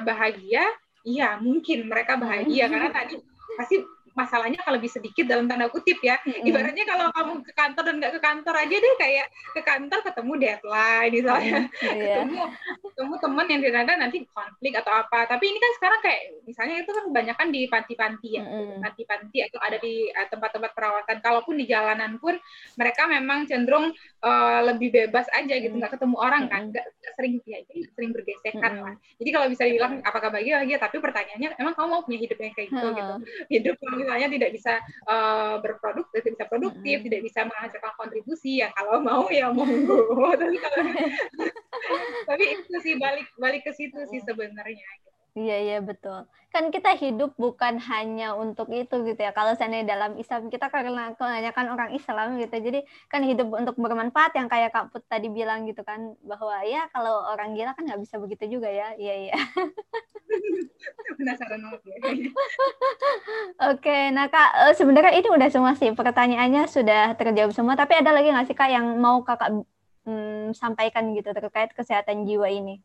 bahagia? Iya mungkin mereka bahagia. Karena tadi pasti masalahnya kalau lebih sedikit dalam tanda kutip ya. Ibaratnya kalau kamu ke kantor dan nggak ke kantor aja deh kayak ke kantor ketemu deadline misalnya, mm, ketemu ketemu teman yang ternyata nanti konflik atau apa. Tapi ini kan sekarang kayak misalnya itu kan kebanyakan di panti-panti ya, panti-panti atau ada di uh, tempat-tempat perawatan. Kalaupun di jalanan pun mereka memang cenderung uh, lebih bebas aja gitu, nggak ketemu orang kan, nggak sering ya jadi sering bergesekan lah. Jadi kalau bisa dibilang apakah bahagia bahagia, tapi pertanyaannya emang kamu mau punya hidup yang kayak gitu gitu, hidup misalnya tidak bisa uh, berproduktif, tidak bisa produktif, hmm. tidak bisa menghasilkan kontribusi ya kalau mau ya monggo. tapi kalau tapi itu sih balik balik ke situ sih sebenarnya. Iya iya betul. Kan kita hidup bukan hanya untuk itu gitu ya. Kalau seandainya dalam Islam kita karena kebanyakan orang Islam gitu. Jadi kan hidup untuk bermanfaat yang kayak Kak Put tadi bilang gitu kan bahwa ya kalau orang gila kan nggak bisa begitu juga ya. Iya iya. Penasaran banget ya. Oke, nah Kak eh, sebenarnya ini udah semua sih pertanyaannya sudah terjawab semua. Tapi ada lagi nggak sih Kak yang mau Kakak hmm, sampaikan gitu terkait kesehatan jiwa ini?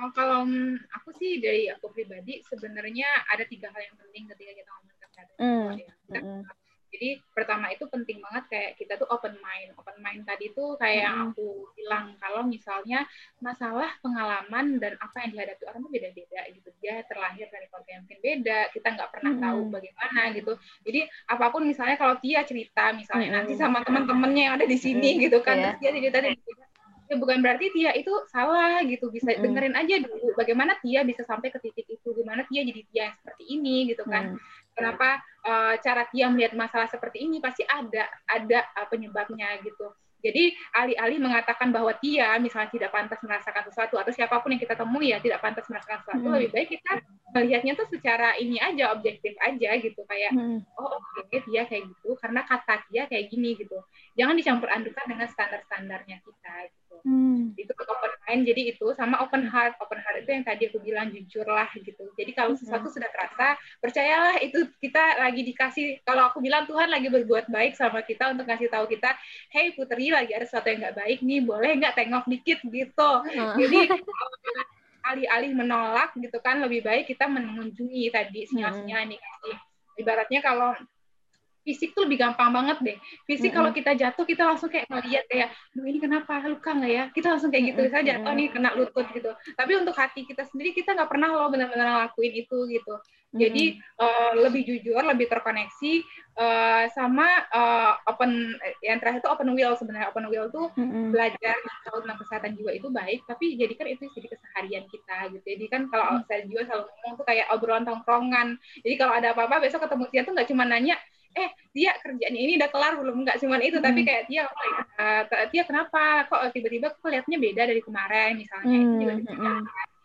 Oh, kalau aku sih dari aku pribadi sebenarnya ada tiga hal yang penting ketika kita ngomong kesehatan mm. ya. mm. Jadi pertama itu penting banget kayak kita tuh open mind. Open mind tadi tuh kayak mm. aku bilang kalau misalnya masalah pengalaman dan apa yang dihadapi orang tuh beda-beda gitu. Dia terlahir dari keluarga yang mungkin beda. Kita nggak pernah mm. tahu bagaimana gitu. Jadi apa pun misalnya kalau dia cerita misalnya mm. nanti sama teman-temannya yang ada di sini mm. gitu kan, yeah. terus dia cerita dari ya bukan berarti Tia itu salah gitu bisa mm. dengerin aja dulu bagaimana Tia bisa sampai ke titik itu gimana Tia jadi Tia yang seperti ini gitu kan mm. kenapa uh, cara Tia melihat masalah seperti ini pasti ada ada uh, penyebabnya gitu jadi alih-alih mengatakan bahwa Tia misalnya tidak pantas merasakan sesuatu atau siapa pun yang kita temui ya tidak pantas merasakan sesuatu, hmm. lebih baik kita melihatnya tuh secara ini aja objektif aja gitu kayak hmm. oh oke okay, Tia kayak gitu karena kata Tia kayak gini gitu. Jangan dicampur adukan dengan standar-standarnya kita gitu. Hmm. Itu open mind jadi itu sama open heart. Open heart itu yang tadi aku bilang jujur lah gitu. Jadi kalau hmm. sesuatu hmm. sudah terasa, percayalah itu kita lagi dikasih kalau aku bilang Tuhan lagi berbuat baik sama kita untuk kasih tahu kita, "Hey Putri, lagi ada sesuatu yang nggak baik nih boleh nggak tengok dikit gitu jadi alih-alih menolak gitu kan lebih baik kita mengunjungi tadi sinyal-sinyal nih ibaratnya kalau fisik tuh lebih gampang banget deh. Fisik mm -hmm. kalau kita jatuh kita langsung kayak ngeliat kayak, duh ini kenapa luka nggak ya? Kita langsung kayak gitu saja. Oh nih kena lutut gitu. Tapi untuk hati kita sendiri kita nggak pernah loh benar-benar ngelakuin itu gitu. Jadi uh, lebih jujur, lebih terkoneksi uh, sama uh, open yang terakhir itu open will sebenarnya open will tuh Mm-mm. belajar tahu tentang kesehatan jiwa itu baik, tapi jadikan itu jadi keseharian kita gitu. Jadi kan kalau saya jiwa selalu ngomong tuh kayak obrolan tongkrongan. Jadi kalau ada apa-apa besok ketemu dia tuh nggak cuma nanya eh dia kerjaan ini udah kelar belum? Nggak cuma itu. Tapi kayak dia uh, dia kenapa? Kok tiba-tiba kok lihatnya beda dari kemarin? Misalnya itu juga Hmm, bisa.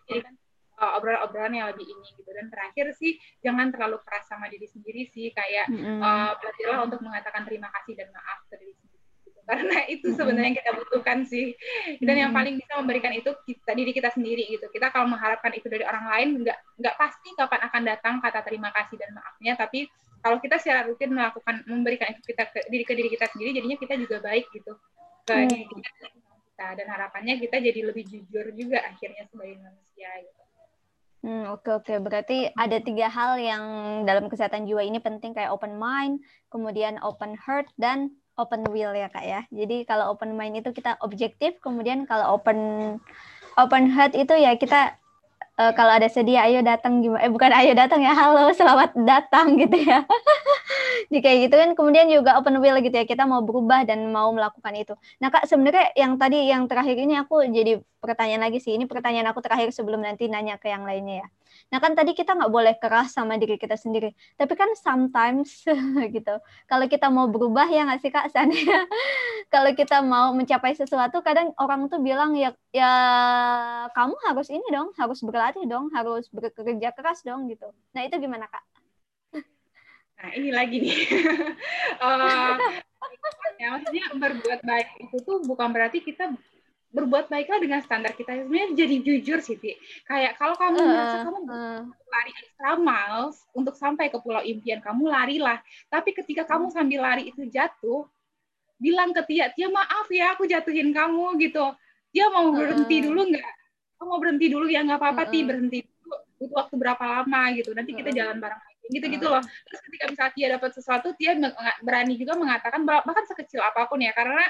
jadi kan uh, obrolan-obrolan yang lebih ini gitu. Dan terakhir sih jangan terlalu keras sama diri sendiri sih. Kayak Mm-mm. uh, belajarlah untuk mengatakan terima kasih dan maaf ke diri sendiri gitu. karena itu sebenarnya yang kita butuhkan sih. Dan yang paling bisa memberikan itu kita diri kita sendiri gitu. Kita kalau mengharapkan itu dari orang lain nggak nggak pasti kapan akan datang kata terima kasih dan maafnya. Tapi kalau kita secara rutin melakukan memberikan itu kita ke diri ke diri kita sendiri jadinya kita juga baik gitu ke Hmm. diri kita, dan kita dan harapannya kita jadi lebih jujur juga akhirnya sebagai manusia gitu. Hmm, oke oke. Berarti ada tiga hal yang dalam kesehatan jiwa ini penting kayak open mind, kemudian open heart dan open will ya kak ya. Jadi kalau open mind itu kita objektif, kemudian kalau open open heart itu ya kita eh, kalau ada sedia ayo datang gimana? Eh bukan ayo datang ya, halo selamat datang gitu ya. Jadi kayak gitu kan kemudian juga open will gitu ya kita mau berubah dan mau melakukan itu. Nah kak sebenarnya yang tadi yang terakhir ini aku jadi pertanyaan lagi sih ini pertanyaan aku terakhir sebelum nanti nanya ke yang lainnya ya. Nah kan tadi kita nggak boleh keras sama diri kita sendiri. Tapi kan sometimes gitu. Kalau kita mau berubah ya nggak sih kak Sania? Kalau kita mau mencapai sesuatu kadang orang tuh bilang ya ya kamu harus ini dong, harus berlatih dong, harus bekerja keras dong gitu. Nah itu gimana kak? Nah, ini lagi nih. Eh, ya, maksudnya berbuat baik itu tuh bukan berarti kita berbuat baiklah dengan standar kita. Sebenarnya jadi jujur sih, Ti. Kayak kalau kamu merasa kamu Eh, lari extra miles untuk sampai ke pulau impian, kamu larilah. Tapi ketika kamu sambil lari itu jatuh, bilang ke Tia, Tia maaf ya aku jatuhin kamu gitu. Dia mau berhenti Heeh. dulu nggak? Kamu mau berhenti dulu ya nggak apa-apa, Ti Heeh. berhenti dulu. Butuh waktu berapa lama gitu. Nanti kita jalan bareng. Gitu-gitu loh. Terus ketika misalnya Tia dapat sesuatu, Tia meng- berani juga mengatakan bah- bahkan sekecil apa pun ya, karena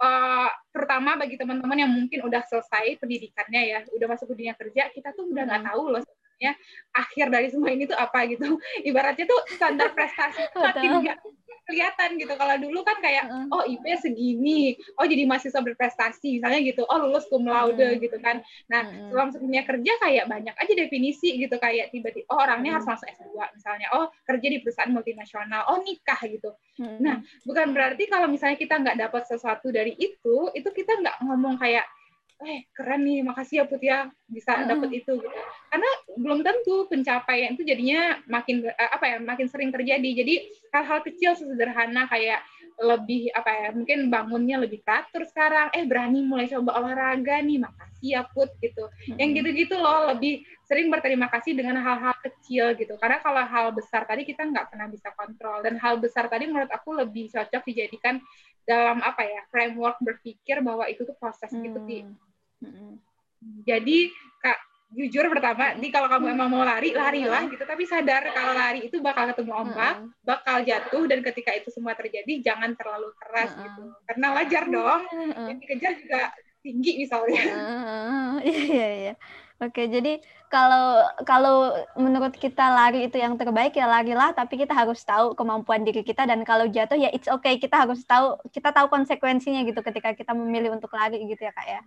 eh, terutama bagi teman-teman yang mungkin udah selesai pendidikannya ya, udah masuk ke dunia kerja, kita tuh udah nggak Hmm. tahu loh sebenarnya akhir dari semua ini tuh apa gitu. Ibaratnya tuh standar prestasi makin nggak kelihatan gitu. Kalau dulu kan kayak oh IP segini, oh jadi mahasiswa berprestasi misalnya gitu, oh lulus cum laude Hmm. gitu kan. Nah, setelah masuk dunia kerja kayak banyak aja definisi gitu kayak tiba-tiba oh orangnya Hmm. harus langsung S2 misalnya, oh kerja di perusahaan multinasional, oh nikah gitu. Mm-mm. Nah, bukan berarti kalau misalnya kita nggak dapat sesuatu dari itu, itu kita nggak ngomong kayak, eh keren nih, makasih ya Put ya bisa Mm-mm. dapat itu. Gitu. Karena belum tentu pencapaian itu jadinya makin eh, apa ya, makin sering terjadi. Jadi hal-hal kecil sesederhana kayak lebih apa ya, mungkin bangunnya lebih teratur sekarang, eh berani mulai coba olahraga nih, makasih ya Put gitu. Yang Mm-mm. gitu-gitu loh lebih sering berterima kasih dengan hal-hal kecil gitu. Karena kalau hal besar tadi kita nggak pernah bisa kontrol dan hal besar tadi menurut aku lebih cocok dijadikan dalam apa ya framework berpikir bahwa itu tuh proses gitu. Hmm. Mm-mm. Jadi kak jujur pertama, di kalau kamu emang mau lari larilah gitu, tapi sadar kalau lari itu bakal ketemu ombak, bakal jatuh dan ketika itu semua terjadi jangan terlalu keras gitu. Karena wajar dong, yang dikejar juga tinggi misalnya. Iya iya iya. Oke, jadi kalau kalau menurut kita lari itu yang terbaik ya larilah, tapi kita harus tahu kemampuan diri kita. Dan kalau jatuh ya it's okay, kita harus tahu kita tahu konsekuensinya gitu ketika kita memilih untuk lari gitu ya Kak ya.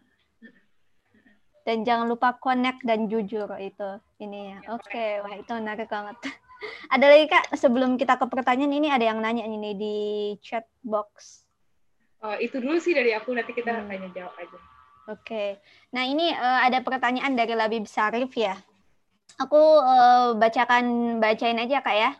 Dan jangan lupa connect dan jujur itu ini ya. Oke, wah itu menarik banget. Ada lagi Kak, sebelum kita ke pertanyaan ini ada yang nanya ini di chat box. Oh, itu dulu sih dari aku, nanti kita Hmm. tanya jawab aja. Oke, nah ini eh, ada pertanyaan dari Labib Sarif ya. Aku eh, bacakan bacain aja kak ya.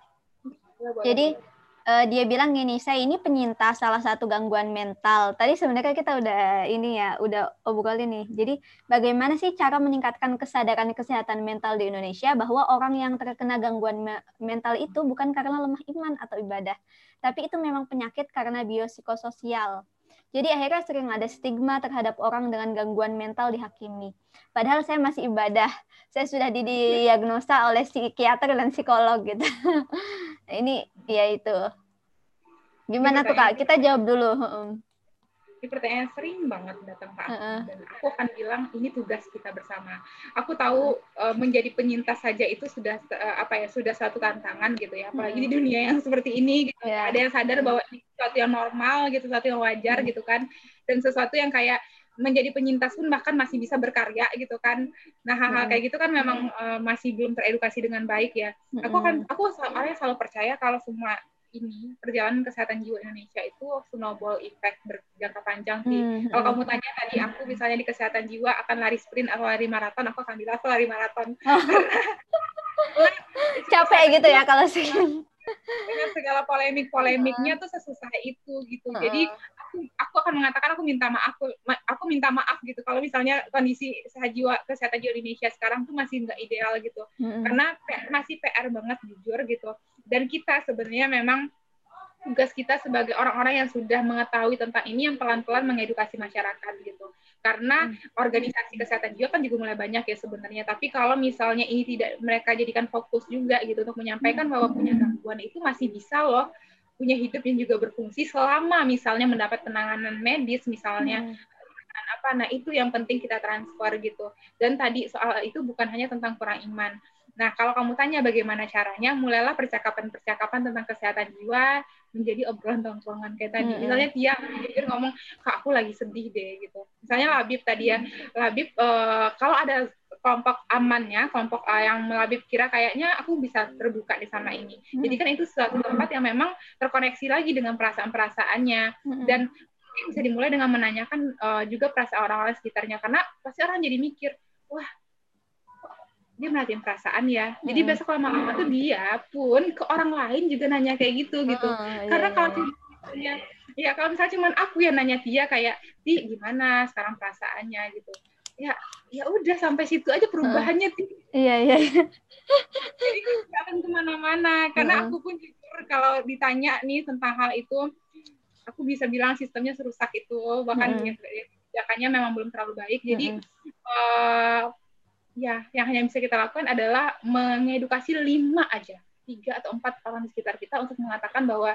Boleh, Jadi boleh. Eh, dia bilang gini, saya ini penyintas salah satu gangguan mental. Tadi sebenarnya kita udah ini ya, udah obrolin nih. Jadi bagaimana sih cara meningkatkan kesadaran kesehatan mental di Indonesia bahwa orang yang terkena gangguan me- mental itu bukan karena lemah iman atau ibadah, tapi itu memang penyakit karena biopsikososial. Jadi akhirnya sering ada stigma terhadap orang dengan gangguan mental dihakimi. Padahal saya masih ibadah. Saya sudah didiagnosa oleh psikiater dan psikolog gitu. Ini ya itu. Gimana tuh Kak? Kita jawab dulu. Ini pertanyaan sering banget datang ke aku Heeh. dan aku akan bilang ini tugas kita bersama. Aku tahu eh, menjadi penyintas saja itu sudah eh, apa ya sudah satu tantangan gitu ya, apalagi di dunia yang seperti ini. Gitu. Iya. Ada yang sadar bahwa ini sesuatu yang normal gitu, sesuatu yang wajar gitu kan, dan sesuatu yang kayak menjadi penyintas pun bahkan masih bisa berkarya gitu kan. Nah hal-hal Mm. kayak gitu kan memang eh, masih belum teredukasi dengan baik ya. Aku akan aku selalu, selalu percaya kalau semua ini perjalanan kesehatan jiwa Indonesia itu snowball effect berjangka panjang sih. Hmm, Kalau hmm. kamu tanya tadi aku misalnya di kesehatan jiwa akan lari sprint atau lari maraton, aku akan bilang aku lari maraton. capek gitu ya kalau sih Dengan segala polemik-polemiknya tuh sesusah itu gitu. Jadi aku, aku akan mengatakan aku minta maaf, ma- aku minta maaf gitu. Kalau misalnya kondisi jiwa kesehatan jiwa Indonesia sekarang tuh masih nggak ideal gitu. Hmm, karena masih PR banget jujur gitu. Dan kita sebenarnya memang tugas kita sebagai orang-orang yang sudah mengetahui tentang ini yang pelan-pelan mengedukasi masyarakat gitu. Karena organisasi kesehatan jiwa kan juga mulai banyak ya sebenarnya. Tapi kalau misalnya ini tidak mereka jadikan fokus juga gitu untuk menyampaikan bahwa punya gangguan itu masih bisa loh punya hidup yang juga berfungsi selama misalnya mendapat penanganan medis misalnya dengan apa nah itu yang penting kita transfer gitu. Dan tadi soal itu bukan hanya tentang kurang iman nah kalau kamu tanya bagaimana caranya mulailah percakapan-percakapan tentang kesehatan jiwa menjadi obrolan tongkrongan kayak tadi. Mm-mm. misalnya dia jujur ngomong kak aku lagi sedih deh gitu. Misalnya Labib tadi ya. Labib eh, kalau ada kelompok amannya kelompok eh, yang Labib kira kayaknya aku bisa terbuka di sama ini. Jadi kan itu suatu tempat yang memang terkoneksi lagi dengan perasaan-perasaannya. Hmm, dan mungkin bisa dimulai dengan menanyakan eh, juga perasaan orang-orang sekitarnya. Karena pasti orang jadi mikir wah dia merhatiin perasaan ya jadi Mm-mm. besok lama-lama tuh dia pun ke orang lain juga nanya kayak gitu gitu iya, karena kalau misalnya ya kalau misalnya cuman aku yang nanya dia kayak di gimana sekarang perasaannya gitu ya ya udah sampai situ aja perubahannya Ti. iya iya iya. jadi nggak akan ke mana-mana karena Mm-mm. aku pun jujur kalau ditanya nih tentang hal itu aku bisa bilang sistemnya serusak itu bahkan ya, kebijakannya memang belum terlalu baik jadi Mm-mm. eh, ya yang hanya bisa kita lakukan adalah mengedukasi lima aja. Tiga atau empat orang di sekitar kita untuk mengatakan bahwa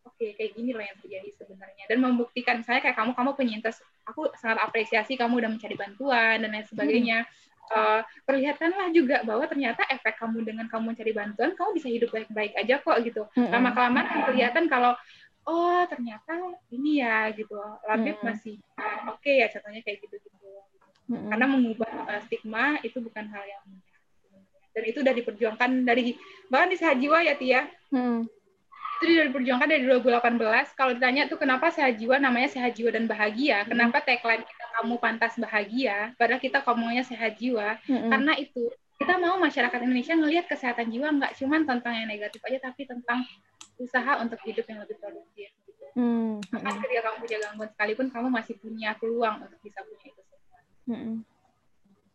oke kayak gini loh yang terjadi sebenarnya. Dan membuktikan misalnya kayak kamu kamu penyintas aku sangat apresiasi kamu udah mencari bantuan dan lain sebagainya. Eh, perlihatkanlah juga bahwa ternyata efek kamu dengan kamu mencari bantuan kamu bisa hidup baik-baik aja kok gitu. Mm-mm. lama kelamaan akan kelihatan kalau oh ternyata ini ya gitu. Labib Mm-mm. masih ah, oke ya contohnya kayak gitu gitu Mm-mm. karena mengubah uh, stigma itu bukan hal yang mudah dan itu udah diperjuangkan dari bahkan di sehat jiwa ya Tia Hmm. itu sudah diperjuangkan dari 2018 kalau ditanya tuh kenapa sehat jiwa namanya sehat jiwa dan bahagia kenapa tagline kita kamu pantas bahagia padahal kita ngomongnya sehat jiwa Mm-mm. karena itu kita mau masyarakat Indonesia ngelihat kesehatan jiwa nggak cuma tentang yang negatif aja tapi tentang usaha untuk hidup yang lebih produktif gitu. Hmm. Bahkan ketika kamu punya gangguan sekalipun kamu masih punya peluang untuk bisa punya itu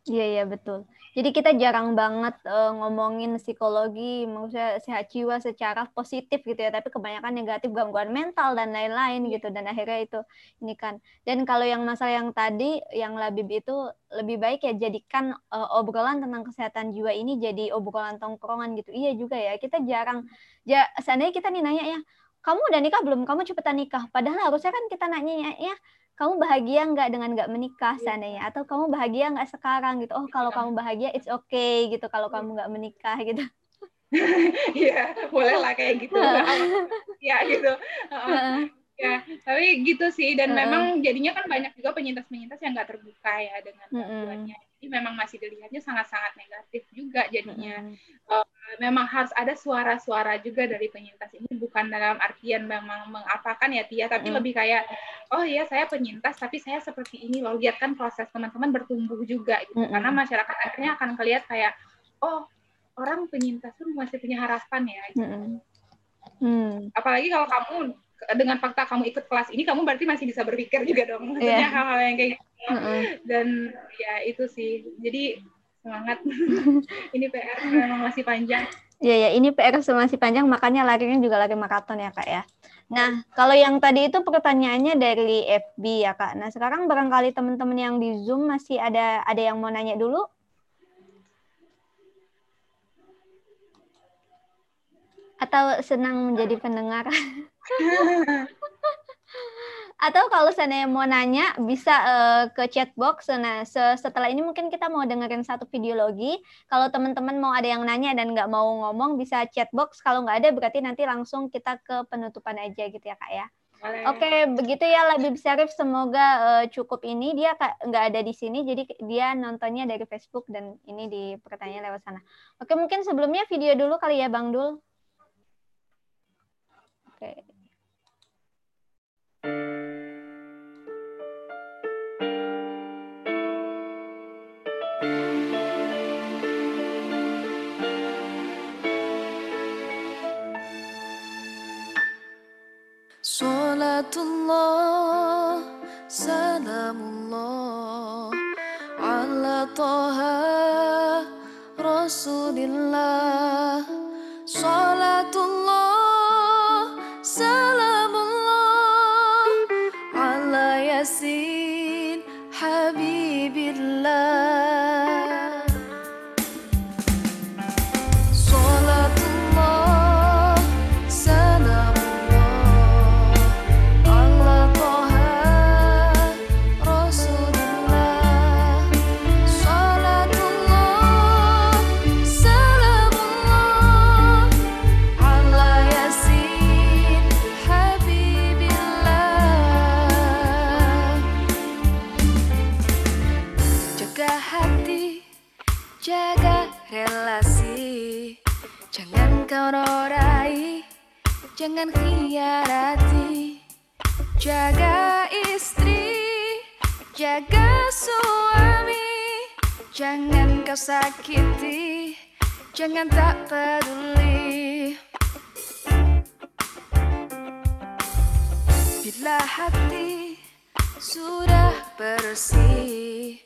Iya iya betul. Jadi kita jarang banget eh, ngomongin psikologi, maksudnya sehat jiwa secara positif gitu ya, tapi kebanyakan negatif gangguan mental dan lain-lain gitu dan akhirnya itu ini kan. Dan kalau yang masalah yang tadi yang Labib itu lebih baik ya jadikan eh, obrolan tentang kesehatan jiwa ini jadi obrolan tongkrongan gitu. Iya juga ya, kita jarang ja, seandainya kita nih nanya ya, kamu udah nikah belum? Kamu cepetan nikah. Padahal harusnya kan kita nanya ya, kamu bahagia nggak dengan nggak menikah seandainya atau kamu bahagia nggak sekarang gitu oh kalau kamu bahagia it's okay gitu kalau kamu nggak menikah gitu Iya, boleh lah kayak gitu. ya gitu. Heeh. ya, tapi gitu sih. Dan memang jadinya kan banyak juga penyintas-penyintas yang nggak terbuka ya dengan gangguannya. Jadi memang masih dilihatnya sangat-sangat negatif juga jadinya. Mm-mm. Memang harus ada suara-suara juga dari penyintas ini bukan dalam artian memang mengapakan ya Tia, tapi Mm. lebih kayak oh iya saya penyintas tapi saya seperti ini loh. Lihat kan proses teman-teman bertumbuh juga gitu. Mm-mm. Karena masyarakat akhirnya akan kelihat kayak oh orang penyintas pun masih punya harapan ya gitu Mm-mm. Hmm. apalagi kalau kamu dengan fakta kamu ikut kelas ini kamu berarti masih bisa berpikir juga dong maksudnya Iya. hal-hal yang kayak gitu Mm-mm. dan ya itu sih jadi semangat ini PR memang masih panjang Iya ya, ini PR masih panjang, makanya larinya juga lari maraton ya kak ya. Nah, kalau yang tadi itu pertanyaannya dari FB ya kak. Nah, sekarang barangkali teman-teman yang di Zoom masih ada ada yang mau nanya dulu? Atau senang menjadi pendengar? Atau kalau seandainya mau nanya bisa eh, ke chat box. Nah, se- setelah ini mungkin kita mau dengerin satu videologi. Kalau teman-teman mau ada yang nanya dan nggak mau ngomong bisa chat box. Kalau nggak ada berarti nanti langsung kita ke penutupan aja gitu ya kak ya. Oke, begitu ya Labib Syarif. Semoga eh, cukup ini. Dia nggak ada di sini, jadi dia nontonnya dari Facebook dan ini di pertanyaan lewat sana. Oke, mungkin sebelumnya video dulu kali ya Bang Dul. Oke. صلاة الله سلام الله على طه رسول الله. Kau sakiti, jangan tak peduli. Bila hati sudah bersih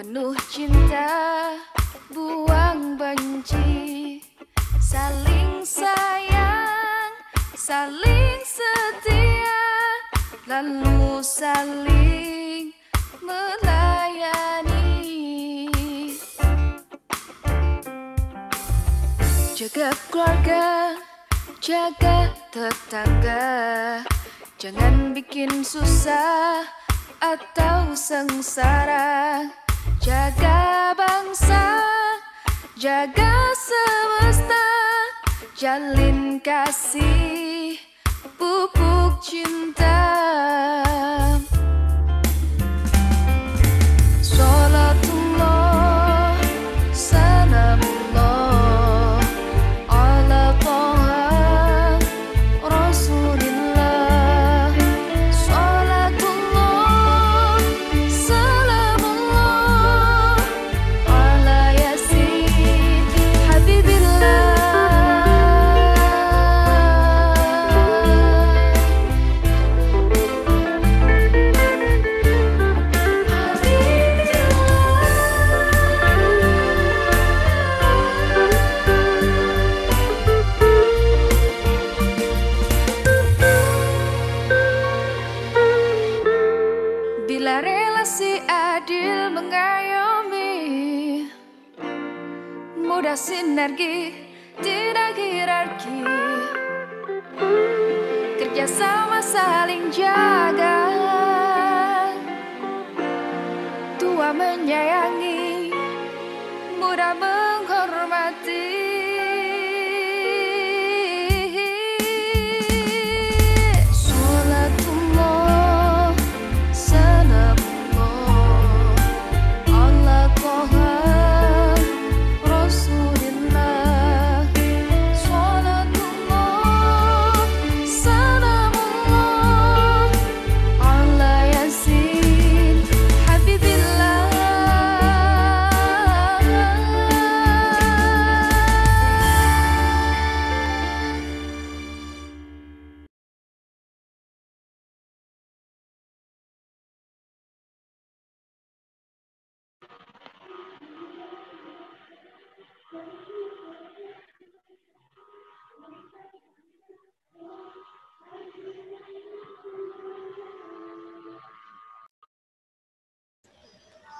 Penuh cinta, buang benci. Saling sayang, saling setia Lalu saling melayani Jaga keluarga, jaga tetangga. Jangan bikin susah atau sengsara. Jaga bangsa, jaga semesta. Jalin kasih, pupuk cinta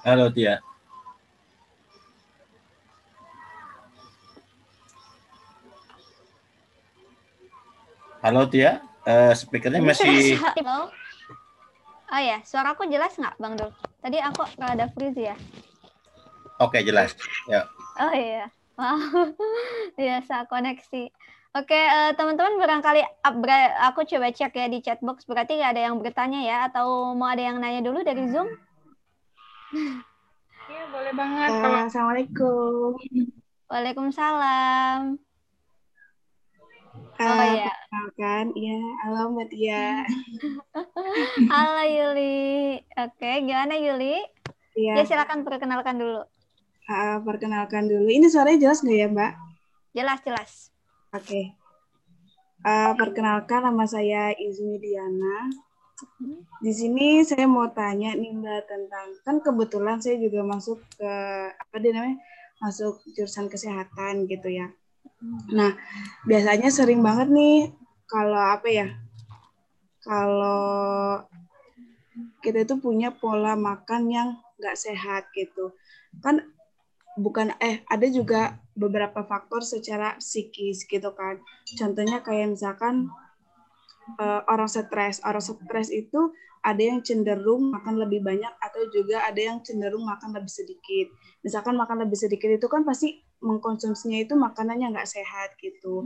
Halo Tia. Halo Tia, Eh speakernya masih Halo. Oh ya, suaraku jelas nggak, Bang Dul? Tadi aku ada freeze ya. Oke, jelas. Ya. Oh iya, wow, biasa koneksi. Oke, eh, teman-teman barangkali aku coba cek ya di chat box. Berarti nggak ada yang bertanya ya, atau mau ada yang nanya dulu dari Zoom? Iya, boleh banget. Eh, Kalau Assalamualaikum. Waalaikumsalam. Oh Eh, iya, Perkenalkan, iya, halo Mbak Tia. halo Yuli. Oke, gimana Yuli? Iya, Ya silakan perkenalkan dulu. eh, perkenalkan dulu. Ini suaranya jelas nggak ya Mbak? Jelas, jelas. Oke. Eh, perkenalkan, nama saya Izmi Diana. Di sini saya mau tanya nih Mbak tentang, kan kebetulan saya juga masuk ke, apa dia namanya, masuk jurusan kesehatan gitu ya. Nah, biasanya sering banget nih kalau apa ya, kalau kita itu punya pola makan yang nggak sehat gitu. Kan bukan eh ada juga beberapa faktor secara psikis gitu kan. Contohnya kayak misalkan eh, orang stres, orang stres itu ada yang cenderung makan lebih banyak atau juga ada yang cenderung makan lebih sedikit. Misalkan makan lebih sedikit itu kan pasti mengkonsumsinya itu makanannya nggak sehat gitu.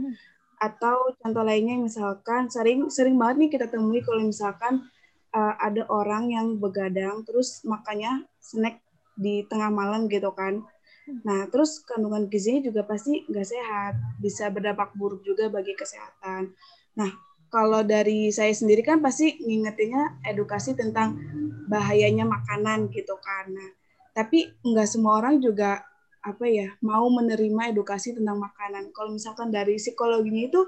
Atau contoh lainnya misalkan sering sering banget nih kita temui kalau misalkan uh, ada orang yang begadang terus makannya snack di tengah malam gitu kan. Nah, terus kandungan gizinya juga pasti nggak sehat, bisa berdampak buruk juga bagi kesehatan. Nah, kalau dari saya sendiri kan pasti ngingetinnya edukasi tentang bahayanya makanan gitu. Nah, tapi nggak semua orang juga apa ya mau menerima edukasi tentang makanan. Kalau misalkan dari psikologinya itu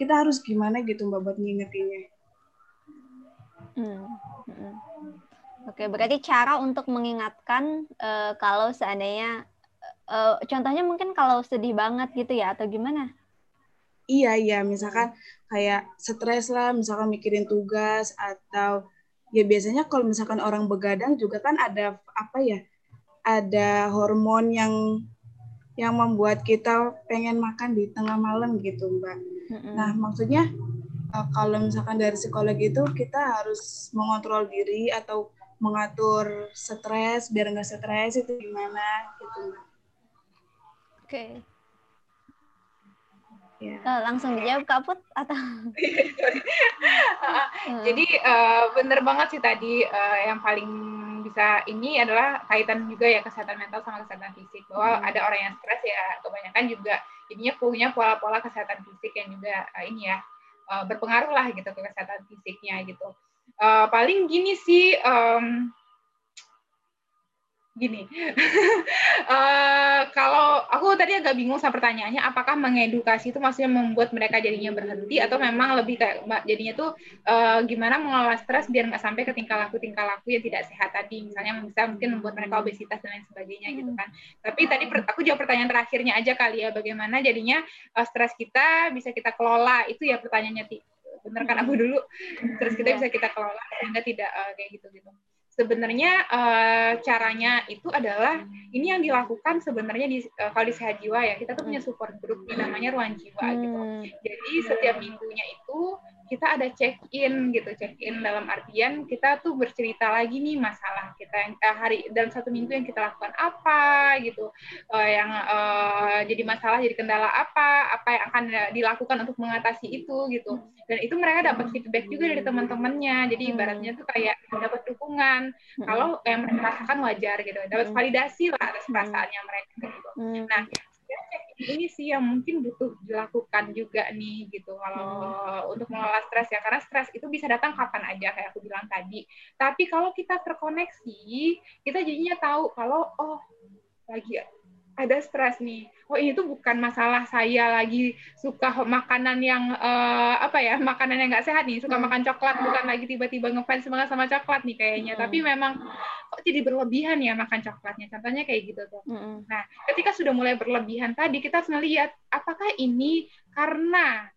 kita harus gimana gitu mbak buat ngingetinnya? Hmm, hmm. Oke, berarti cara untuk mengingatkan eh, kalau seandainya, eh, contohnya mungkin kalau sedih banget gitu ya, atau gimana? Iya iya, misalkan kayak stres lah, misalkan mikirin tugas atau ya biasanya kalau misalkan orang begadang juga kan ada apa ya, ada hormon yang yang membuat kita pengen makan di tengah malam gitu mbak. Nah maksudnya eh, kalau misalkan dari psikologi itu kita harus mengontrol diri atau mengatur stres biar nggak stres itu gimana gitu mbak. Oke, Ya. Eh, langsung dijawab Kak Put atau? Hmm. Jadi eh, bener banget sih tadi eh, yang paling bisa ini adalah kaitan juga ya kesehatan mental sama kesehatan fisik bahwa Hmm. ada orang yang stres ya kebanyakan juga ininya punya pola-pola kesehatan fisik yang juga eh, ini ya eh, berpengaruh lah gitu ke kesehatan fisiknya gitu. Eh, paling gini sih em, gini Eh, kalau aku tadi agak bingung sama pertanyaannya apakah mengedukasi itu maksudnya membuat mereka jadinya berhenti atau memang lebih kayak jadinya tuh eh, gimana mengelola stres biar nggak sampai ke tingkah laku tingkah laku yang tidak sehat tadi misalnya bisa mungkin membuat mereka obesitas dan lain sebagainya gitu kan. Tapi tadi aku jawab pertanyaan terakhirnya aja kali ya bagaimana jadinya eh, stres kita bisa kita kelola? Itu ya pertanyaannya bener kan aku dulu? Stres kita Iya. bisa kita kelola sehingga tidak eh, kayak gitu gitu sebenarnya eh, caranya itu adalah ini yang dilakukan sebenarnya di eh, kalau di sehat jiwa ya kita tuh punya support group namanya ruang jiwa gitu. Hmm, jadi setiap minggunya itu kita ada check in gitu, check in dalam artian kita tuh bercerita lagi nih masalah kita yang eh, hari dalam satu minggu yang kita lakukan apa gitu, Eh, yang eh, jadi masalah, jadi kendala apa, apa yang akan dilakukan untuk mengatasi itu gitu. Dan itu mereka dapat feedback juga dari teman-temannya. Jadi Hmm. ibaratnya tuh kayak dapat dukungan hmm, kalau yang mereka rasakan wajar gitu, dapat Hmm. validasi lah atas perasaannya mereka gitu. Nah, ini sih yang mungkin butuh dilakukan juga nih gitu. Kalau untuk mengelola stres ya karena stres itu bisa datang kapan aja kayak aku bilang tadi. Tapi kalau kita terkoneksi kita jadinya tahu kalau oh lagi ada stres nih. Oh ini tuh bukan masalah saya lagi suka makanan yang eh, apa ya makanan yang nggak sehat nih suka Hmm. makan coklat bukan lagi tiba-tiba ngefans banget sama coklat nih kayaknya. Hmm. tapi memang kok jadi berlebihan ya makan coklatnya? Contohnya kayak gitu tuh. Hmm, Nah, ketika sudah mulai berlebihan tadi, kita harus melihat apakah ini karena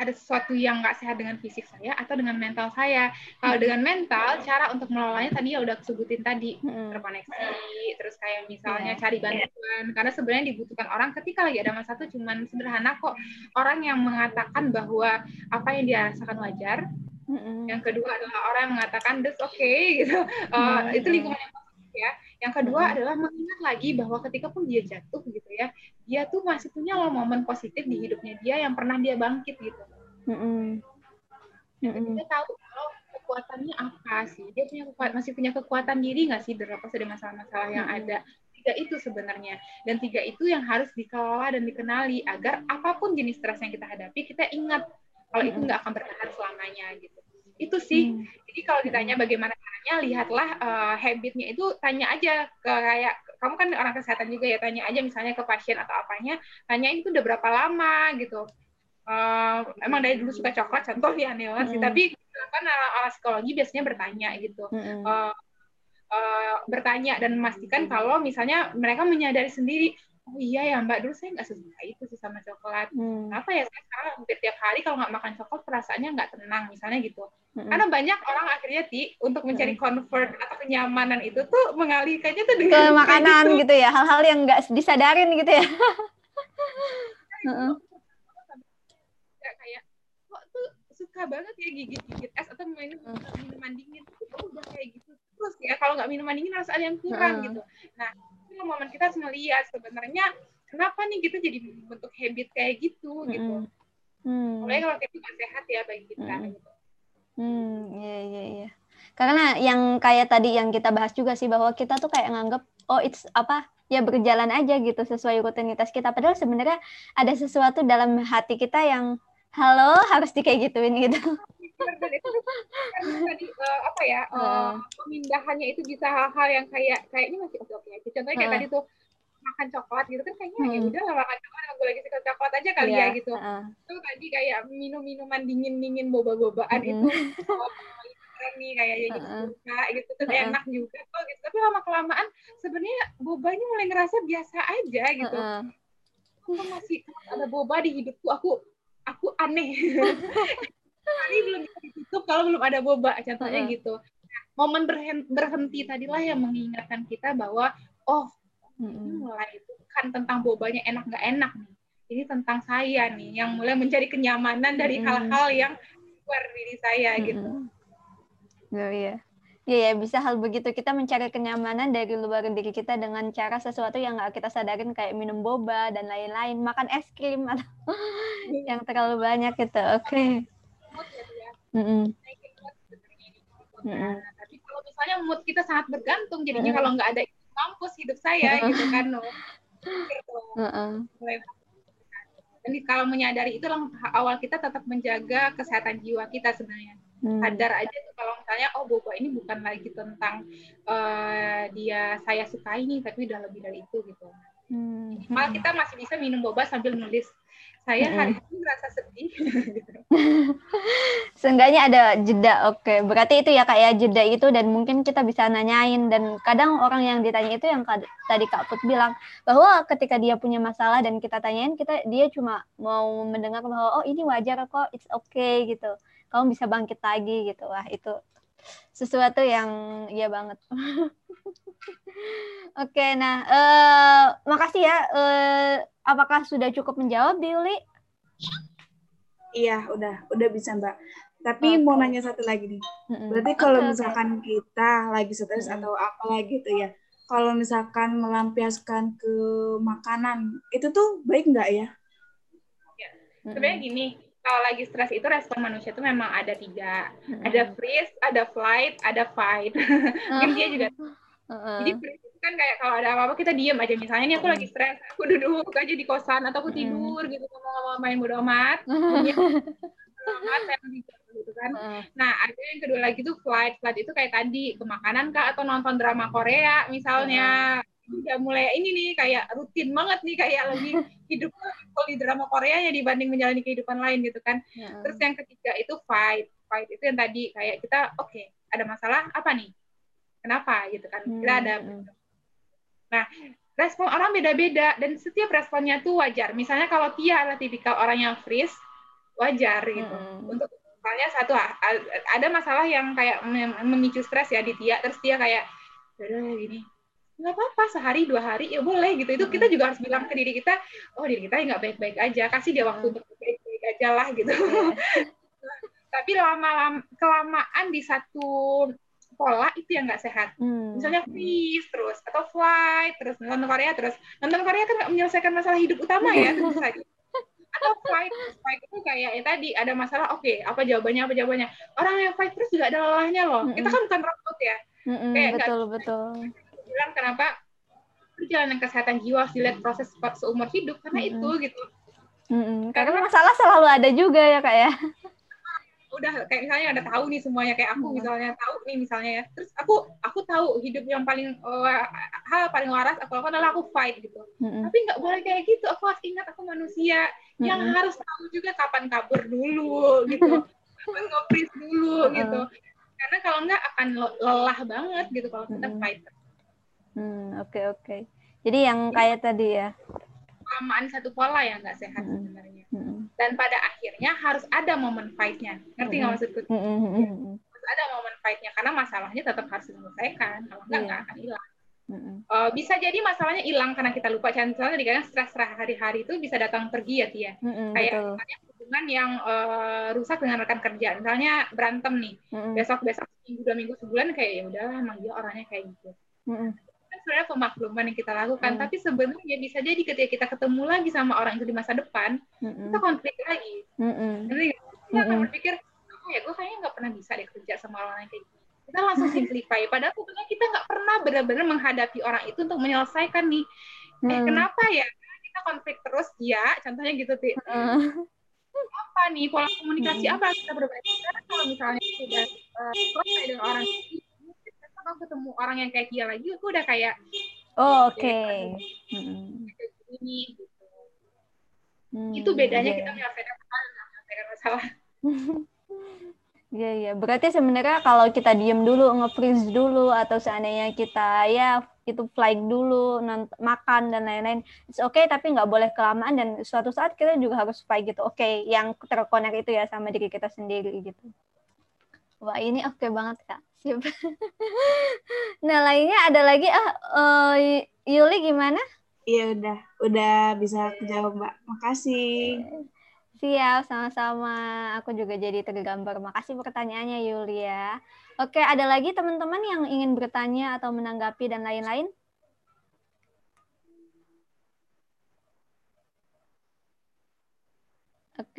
ada sesuatu yang nggak sehat dengan fisik saya atau dengan mental saya. Kalau dengan mental, cara untuk mengelolanya tadi ya udah sebutin tadi hmm. terkoneksi, terus kayak misalnya Iya. cari bantuan. Karena sebenarnya dibutuhkan orang ketika lagi ada masalah itu cuman sederhana kok. Orang yang mengatakan bahwa apa yang dia rasakan wajar. Yang kedua adalah orang yang mengatakan that's okay gitu. Hmm. Itu lingkungan yang ya. Yang kedua Hmm. adalah mengingat lagi bahwa ketika pun dia jatuh gitu ya, dia tuh masih punya loh momen positif di hidupnya dia yang pernah dia bangkit gitu. Mm-mm. Mm-mm. Dia tahu kalau kekuatannya apa sih. Dia punya kekuatan, masih punya kekuatan diri nggak sih terlepas dari masalah-masalah yang Hmm. ada. Tiga itu sebenarnya. Dan tiga itu yang harus dikelola dan dikenali agar apa pun jenis stres yang kita hadapi, kita ingat kalau itu Hmm. nggak akan bertahan selamanya gitu. Itu sih. Hmm. Jadi kalau ditanya bagaimana caranya, lihatlah eh, habitnya itu tanya aja ke kayak kamu kan orang kesehatan juga ya tanya aja misalnya ke pasien atau apanya, tanyain itu udah berapa lama gitu. Eh, emang dari dulu suka coklat contoh ya aneh banget sih, tapi kan orang, psikologi biasanya bertanya gitu. Mm-mm. Eh, eh, bertanya dan memastikan kalau misalnya mereka menyadari sendiri, oh iya ya mbak dulu saya nggak suka itu sih sama coklat. Mm. Apa ya saya sekarang hampir tiap hari kalau nggak makan coklat perasaannya nggak tenang misalnya gitu. Mm-mm. Karena banyak orang akhirnya ti untuk mencari comfort atau kenyamanan itu tuh mengalihkannya tuh ke dengan makanan kayak gitu ya hal-hal yang nggak disadarin gitu ya. Kayak- kok tuh suka banget ya gigit-gigit es atau minum minuman dingin itu kok udah kayak gitu terus ya kalau nggak minuman dingin ada yang kurang gitu. Nah momen kita harus melihat sebenarnya kenapa nih kita jadi bentuk habit kayak gitu gitu. Mm-mm. Hmm. Mulai kalau itu nggak sehat ya bagi kita. Mm-mm. gitu. Hmm, iya iya iya. Karena yang kayak tadi yang kita bahas juga sih bahwa kita tuh kayak nganggep oh it's apa ya berjalan aja gitu sesuai rutinitas kita. Padahal sebenarnya ada sesuatu dalam hati kita yang halo harus di kayak gituin gitu. Benar, itu kan tadi eh, apa ya Heeh. pemindahannya itu bisa hal-hal yang kayak kayaknya masih oke oke aja. Contohnya kayak Heeh. tadi tuh makan coklat gitu kan kayaknya ya Hmm. udah lah makan coklat aku lagi suka coklat aja kali Iya, ya gitu. Itu tadi kayak minum minuman dingin dingin boba bobaan Mm-mm. itu oh, keren nih kayaknya gitu suka gitu terus Heeh. enak juga kok gitu. Tapi lama kelamaan sebenarnya bobanya mulai ngerasa biasa aja gitu. Heeh. Kok masih ada boba di hidupku aku aku aneh. Hari belum bisa ditutup kalau belum ada boba contohnya Heeh. gitu. Nah, momen berhen- berhenti tadilah yang mengingatkan kita bahwa oh ini mulai itu bukan tentang bobanya enak nggak enak nih. Ini tentang saya nih yang mulai mencari kenyamanan dari hal-hal yang luar diri saya gitu. Oh, iya. Iya ya, bisa hal begitu kita mencari kenyamanan dari luar diri kita dengan cara sesuatu yang nggak kita sadarin kayak minum boba dan lain-lain, makan es krim atau yang terlalu banyak gitu. Oke. Ya, gitu. Mm-mm. Nah, tapi kalau misalnya mood kita sangat bergantung, jadinya Mm-mm. kalau nggak ada itu mampus hidup saya gitu kan. no. Gitu. Mulai dan kalau menyadari itu awal kita tetap menjaga kesehatan jiwa kita sebenarnya. Sadar aja tuh kalau misalnya oh boba ini bukan lagi tentang eh, dia saya sukai nih tapi udah lebih dari itu gitu Hmm. malah kita masih bisa minum boba sambil nulis saya Mm-mm. hari ini merasa sedih gitu. Seenggaknya ada jeda, oke. Berarti itu ya kak ya jeda itu dan mungkin kita bisa nanyain dan kadang orang yang ditanya itu yang tadi Kak Put bilang bahwa ketika dia punya masalah dan kita tanyain kita dia cuma mau mendengar bahwa oh ini wajar kok, it's okay gitu. Kamu bisa bangkit lagi gitu. Wah, itu sesuatu yang iya banget. Oke, nah eh makasih ya. Eh apakah sudah cukup menjawab, Diuli? Iya, udah, udah bisa Mbak. Tapi mau Oke. nanya satu lagi nih. Berarti kalau misalkan kita lagi stres atau apa lagi gitu ya, kalau misalkan melampiaskan ke makanan, itu tuh baik nggak ya? Mm-mm. sebenarnya gini kalau lagi stres itu respon manusia itu memang ada tiga. Mm-mm. ada freeze ada flight ada fight. Mungkin dia juga Heeh. Jadi freeze itu kan kayak kalau ada apa-apa kita diem aja. Misalnya nih aku lagi stres, aku duduk aja di kosan atau aku Mm. tidur gitu ngomong-ngomong main bodo amat, gitu kan. Nah ada yang kedua lagi tuh flight, flight itu kayak tadi ke makanan kah atau nonton drama Korea misalnya udah mulai ini nih kayak rutin banget nih kayak lagi hidup kalau di drama Korea ya dibanding menjalani kehidupan lain gitu kan. Heeh. Terus yang ketiga itu fight. Fight itu yang tadi kayak kita oke, ada masalah apa nih? Kenapa gitu kan? Kita ada Hmm. respon orang beda-beda dan setiap responnya tuh wajar. Misalnya kalau Tia adalah tipikal orang yang freeze, wajar gitu. Mm-mm. Untuk misalnya satu ada masalah yang kayak mem- memicu stres ya di Tia, terus Tia kayak udah gini nggak apa-apa sehari dua hari ya boleh gitu itu kita juga harus bilang ke diri kita oh diri kita nggak baik-baik aja kasih dia waktu untuk baik-baik aja lah gitu tapi lama-lama kelamaan di satu pola itu yang nggak sehat. Hmm. Misalnya freeze terus atau flight terus nonton Korea terus nonton Korea kan nggak menyelesaikan masalah hidup utama ya tentu saja. Atau flight flight itu kayak ya tadi ada masalah oke apa jawabannya apa jawabannya orang yang fight terus juga ada lelahnya loh. Kita kan bukan robot ya. Mm-mm, Kayak nggak- betul betul. Bilang kenapa perjalanan kesehatan jiwa harus dilihat proses seumur hidup karena Mm-mm. itu gitu. Mm-mm, Karena masalah selalu ada juga ya kak ya. udah kayak misalnya udah tahu nih semuanya kayak aku Hmm. misalnya tahu nih misalnya ya terus aku aku tahu hidup yang paling eh, hal paling waras aku lakukan adalah aku fight gitu Mm-mm, tapi nggak boleh kayak gitu aku harus ingat aku manusia yang Mm-mm. harus tahu juga kapan kabur dulu gitu kapan nge-freeze dulu Mm-mm. gitu karena kalau nggak akan le- lelah banget gitu kalau kita Mm-mm. fight Hmm, Oke oke. Jadi yang kayak tadi ya. kelamaan satu pola yang nggak sehat Mm-mm. sebenarnya Mm-mm, dan pada akhirnya harus ada momen fightnya ngerti nggak Mm-mm. maksudku mm-mm, mm-mm, harus ada momen fightnya karena masalahnya tetap harus diselesaikan kalau nggak Iya. nggak akan hilang mm-mm. Eh, bisa jadi masalahnya hilang karena kita lupa contohnya tadi kan stres hari-hari itu bisa datang pergi ya Tia Mm-mm, kayak Betul. misalnya hubungan yang eh, rusak dengan rekan kerja misalnya berantem nih Mm-mm, besok besok minggu dua minggu sebulan kayak ya udahlah emang dia orangnya kayak gitu kan sebenarnya pemakluman yang kita lakukan Hmm. tapi sebenarnya bisa jadi ketika kita ketemu lagi sama orang itu di masa depan mm-mm, kita konflik lagi Ngerti nggak? kita akan Mm-mm. berpikir oh ya gue kayaknya nggak pernah bisa deh kerja sama orang yang kayak gitu kita langsung simplify padahal sebenarnya kita nggak pernah benar-benar menghadapi orang itu untuk menyelesaikan nih eh Mm. kenapa ya Karena kita konflik terus ya contohnya gitu Ti. Mm. apa nih pola komunikasi Hmm. apa kita Karena kalau misalnya sudah eh, selesai dengan orang besok aku ketemu orang yang kayak dia lagi aku udah kayak Oh, oke. Gini gitu. mm, itu bedanya iya. kita menyelesaikan masalah menyelesaikan masalah Iya iya. Berarti sebenarnya kalau kita diem dulu, nge-freeze dulu atau seandainya kita ya itu flight dulu, makan dan lain-lain, it's okay tapi nggak boleh kelamaan dan suatu saat kita juga harus fight gitu. Oke, yang terkonek itu ya sama diri kita sendiri gitu. Wah ini oke banget kak. Sip. nah lainnya ada lagi ah eh, Yuli gimana? Iya udah, udah bisa kejawab Mbak. Makasih. Siap, sama-sama. Aku juga jadi tergambar. Makasih pertanyaannya, Yulia. Oke, ada lagi teman-teman yang ingin bertanya atau menanggapi dan lain-lain?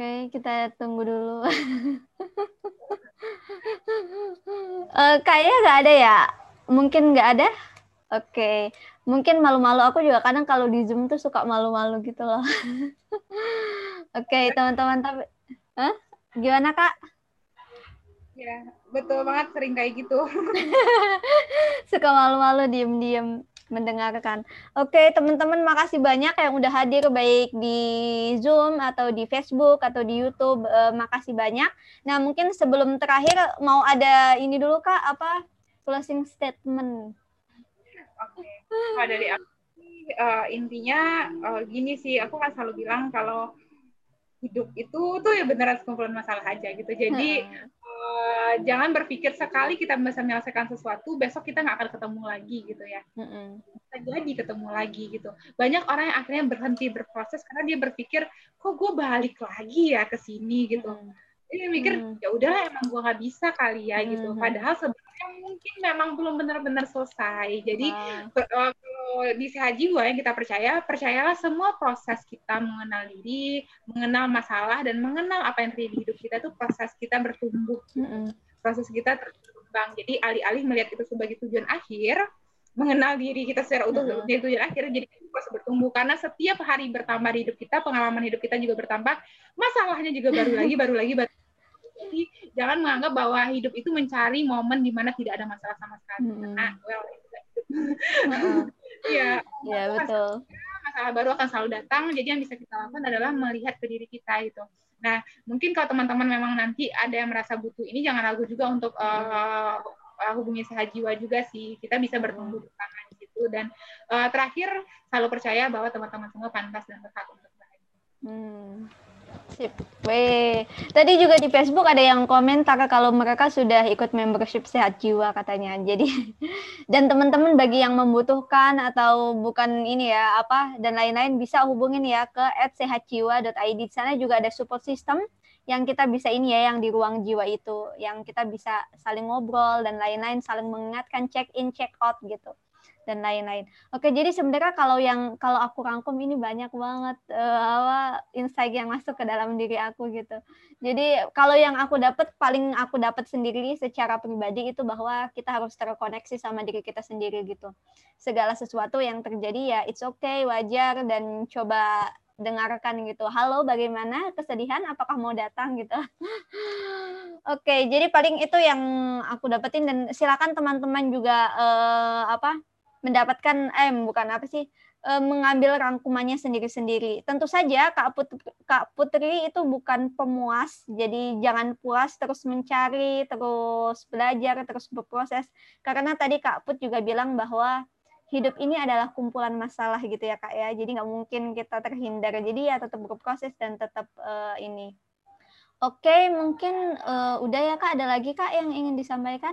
Oke, kita tunggu dulu. Eh, kayaknya nggak ada ya? Mungkin nggak ada? Oke, mungkin malu-malu. Aku juga kadang kalau di Zoom tuh suka malu-malu gitu loh. Oke, teman-teman. Tapi, Hah? Gimana kak? ya betul banget sering kayak gitu Suka malu-malu, diem-diem mendengarkan. Oke, teman-teman, makasih banyak yang udah hadir baik di Zoom atau di Facebook atau di YouTube. Eh, makasih banyak. Nah, mungkin sebelum terakhir mau ada ini dulu kak, apa closing statement? Oke. Kalau dari aku eh, intinya eh, gini sih, aku kan selalu bilang kalau hidup itu tuh ya beneran sekumpulan masalah aja gitu. Jadi eh, jangan berpikir sekali kita bisa menyelesaikan sesuatu, besok kita nggak akan ketemu lagi gitu ya. Mm-mm. Bisa jadi ketemu lagi gitu. Banyak orang yang akhirnya berhenti berproses karena dia berpikir, kok gue balik lagi ya ke sini gitu. Mm-mm. Dia mikir Hmm. ya udahlah emang gue nggak bisa kali ya gitu. Mhm. Padahal sebenarnya mungkin memang belum benar-benar selesai. Jadi Ah, di sehat jiwa yang kita percaya, percayalah semua proses kita mengenal diri, mengenal masalah, dan mengenal apa yang terjadi di hidup kita itu proses kita bertumbuh, mm-mm. proses kita terus berkembang. Jadi alih-alih melihat itu sebagai tujuan akhir, mengenal diri kita secara utuh Mm-mm. sebagai tujuan akhir, jadi itu proses bertumbuh. Karena setiap hari bertambah di hidup kita, pengalaman hidup kita juga bertambah, masalahnya juga baru lagi, baru lagi, baru jadi jangan menganggap bahwa hidup itu mencari momen di mana tidak ada masalah sama sekali. Mm-mm. Nah, well, itu. Iya, Ya betul. masalah baru akan selalu datang. Jadi yang bisa kita lakukan adalah melihat ke diri kita gitu. Nah, mungkin kalau teman-teman memang nanti ada yang merasa butuh ini, jangan ragu juga untuk uh, uh, hubungi sehat jiwa juga sih. Kita bisa bertumbuh bersama di situ. Dan uh, terakhir, selalu percaya bahwa teman-teman semua pantas dan berhak untuk bahagia. Hmm. Sip. Weh. Tadi juga di Facebook ada yang komentar kalau mereka sudah ikut membership sehat jiwa katanya. Jadi dan teman-teman bagi yang membutuhkan atau bukan ini ya apa dan lain-lain bisa hubungin ya ke @sehatjiwa.id. Di sana juga ada support system yang kita bisa ini ya yang di ruang jiwa itu yang kita bisa saling ngobrol dan lain-lain saling mengingatkan check in check out gitu dan lain-lain. Oke, jadi sebenarnya kalau yang kalau aku rangkum ini banyak banget uh, apa insight yang masuk ke dalam diri aku gitu. Jadi kalau yang aku dapat paling aku dapat sendiri secara pribadi itu bahwa kita harus terkoneksi sama diri kita sendiri gitu. Segala sesuatu yang terjadi ya it's okay, wajar dan coba dengarkan gitu. Halo, bagaimana kesedihan? Apakah mau datang gitu? Oke, jadi paling itu yang aku dapetin dan silakan teman-teman juga uh, apa mendapatkan eh bukan apa sih eh, mengambil rangkumannya sendiri-sendiri. Tentu saja Kak Putri, Kak Putri itu bukan pemuas, jadi jangan puas terus mencari, terus belajar, terus berproses. Karena tadi Kak Put juga bilang bahwa hidup ini adalah kumpulan masalah gitu ya Kak ya. Jadi nggak mungkin kita terhindar. Jadi ya tetap berproses dan tetap uh, ini. Oke, mungkin uh, udah ya Kak. Ada lagi Kak yang ingin disampaikan?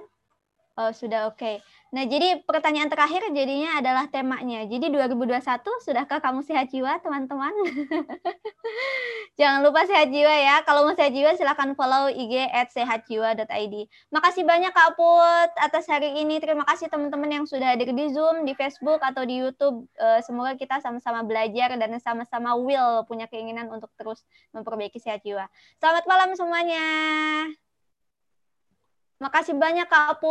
Oh, sudah oke. Okay. Nah, jadi pertanyaan terakhir jadinya adalah temanya. Jadi 2021 sudahkah kamu sehat jiwa, teman-teman? Jangan lupa sehat jiwa ya. Kalau mau sehat jiwa silahkan follow IG at sehatjiwa.id. Makasih banyak Kak Put atas hari ini. Terima kasih teman-teman yang sudah hadir di Zoom, di Facebook, atau di YouTube. Eh, semoga kita sama-sama belajar dan sama-sama will punya keinginan untuk terus memperbaiki sehat jiwa. Selamat malam semuanya. Makasih banyak Kak Put.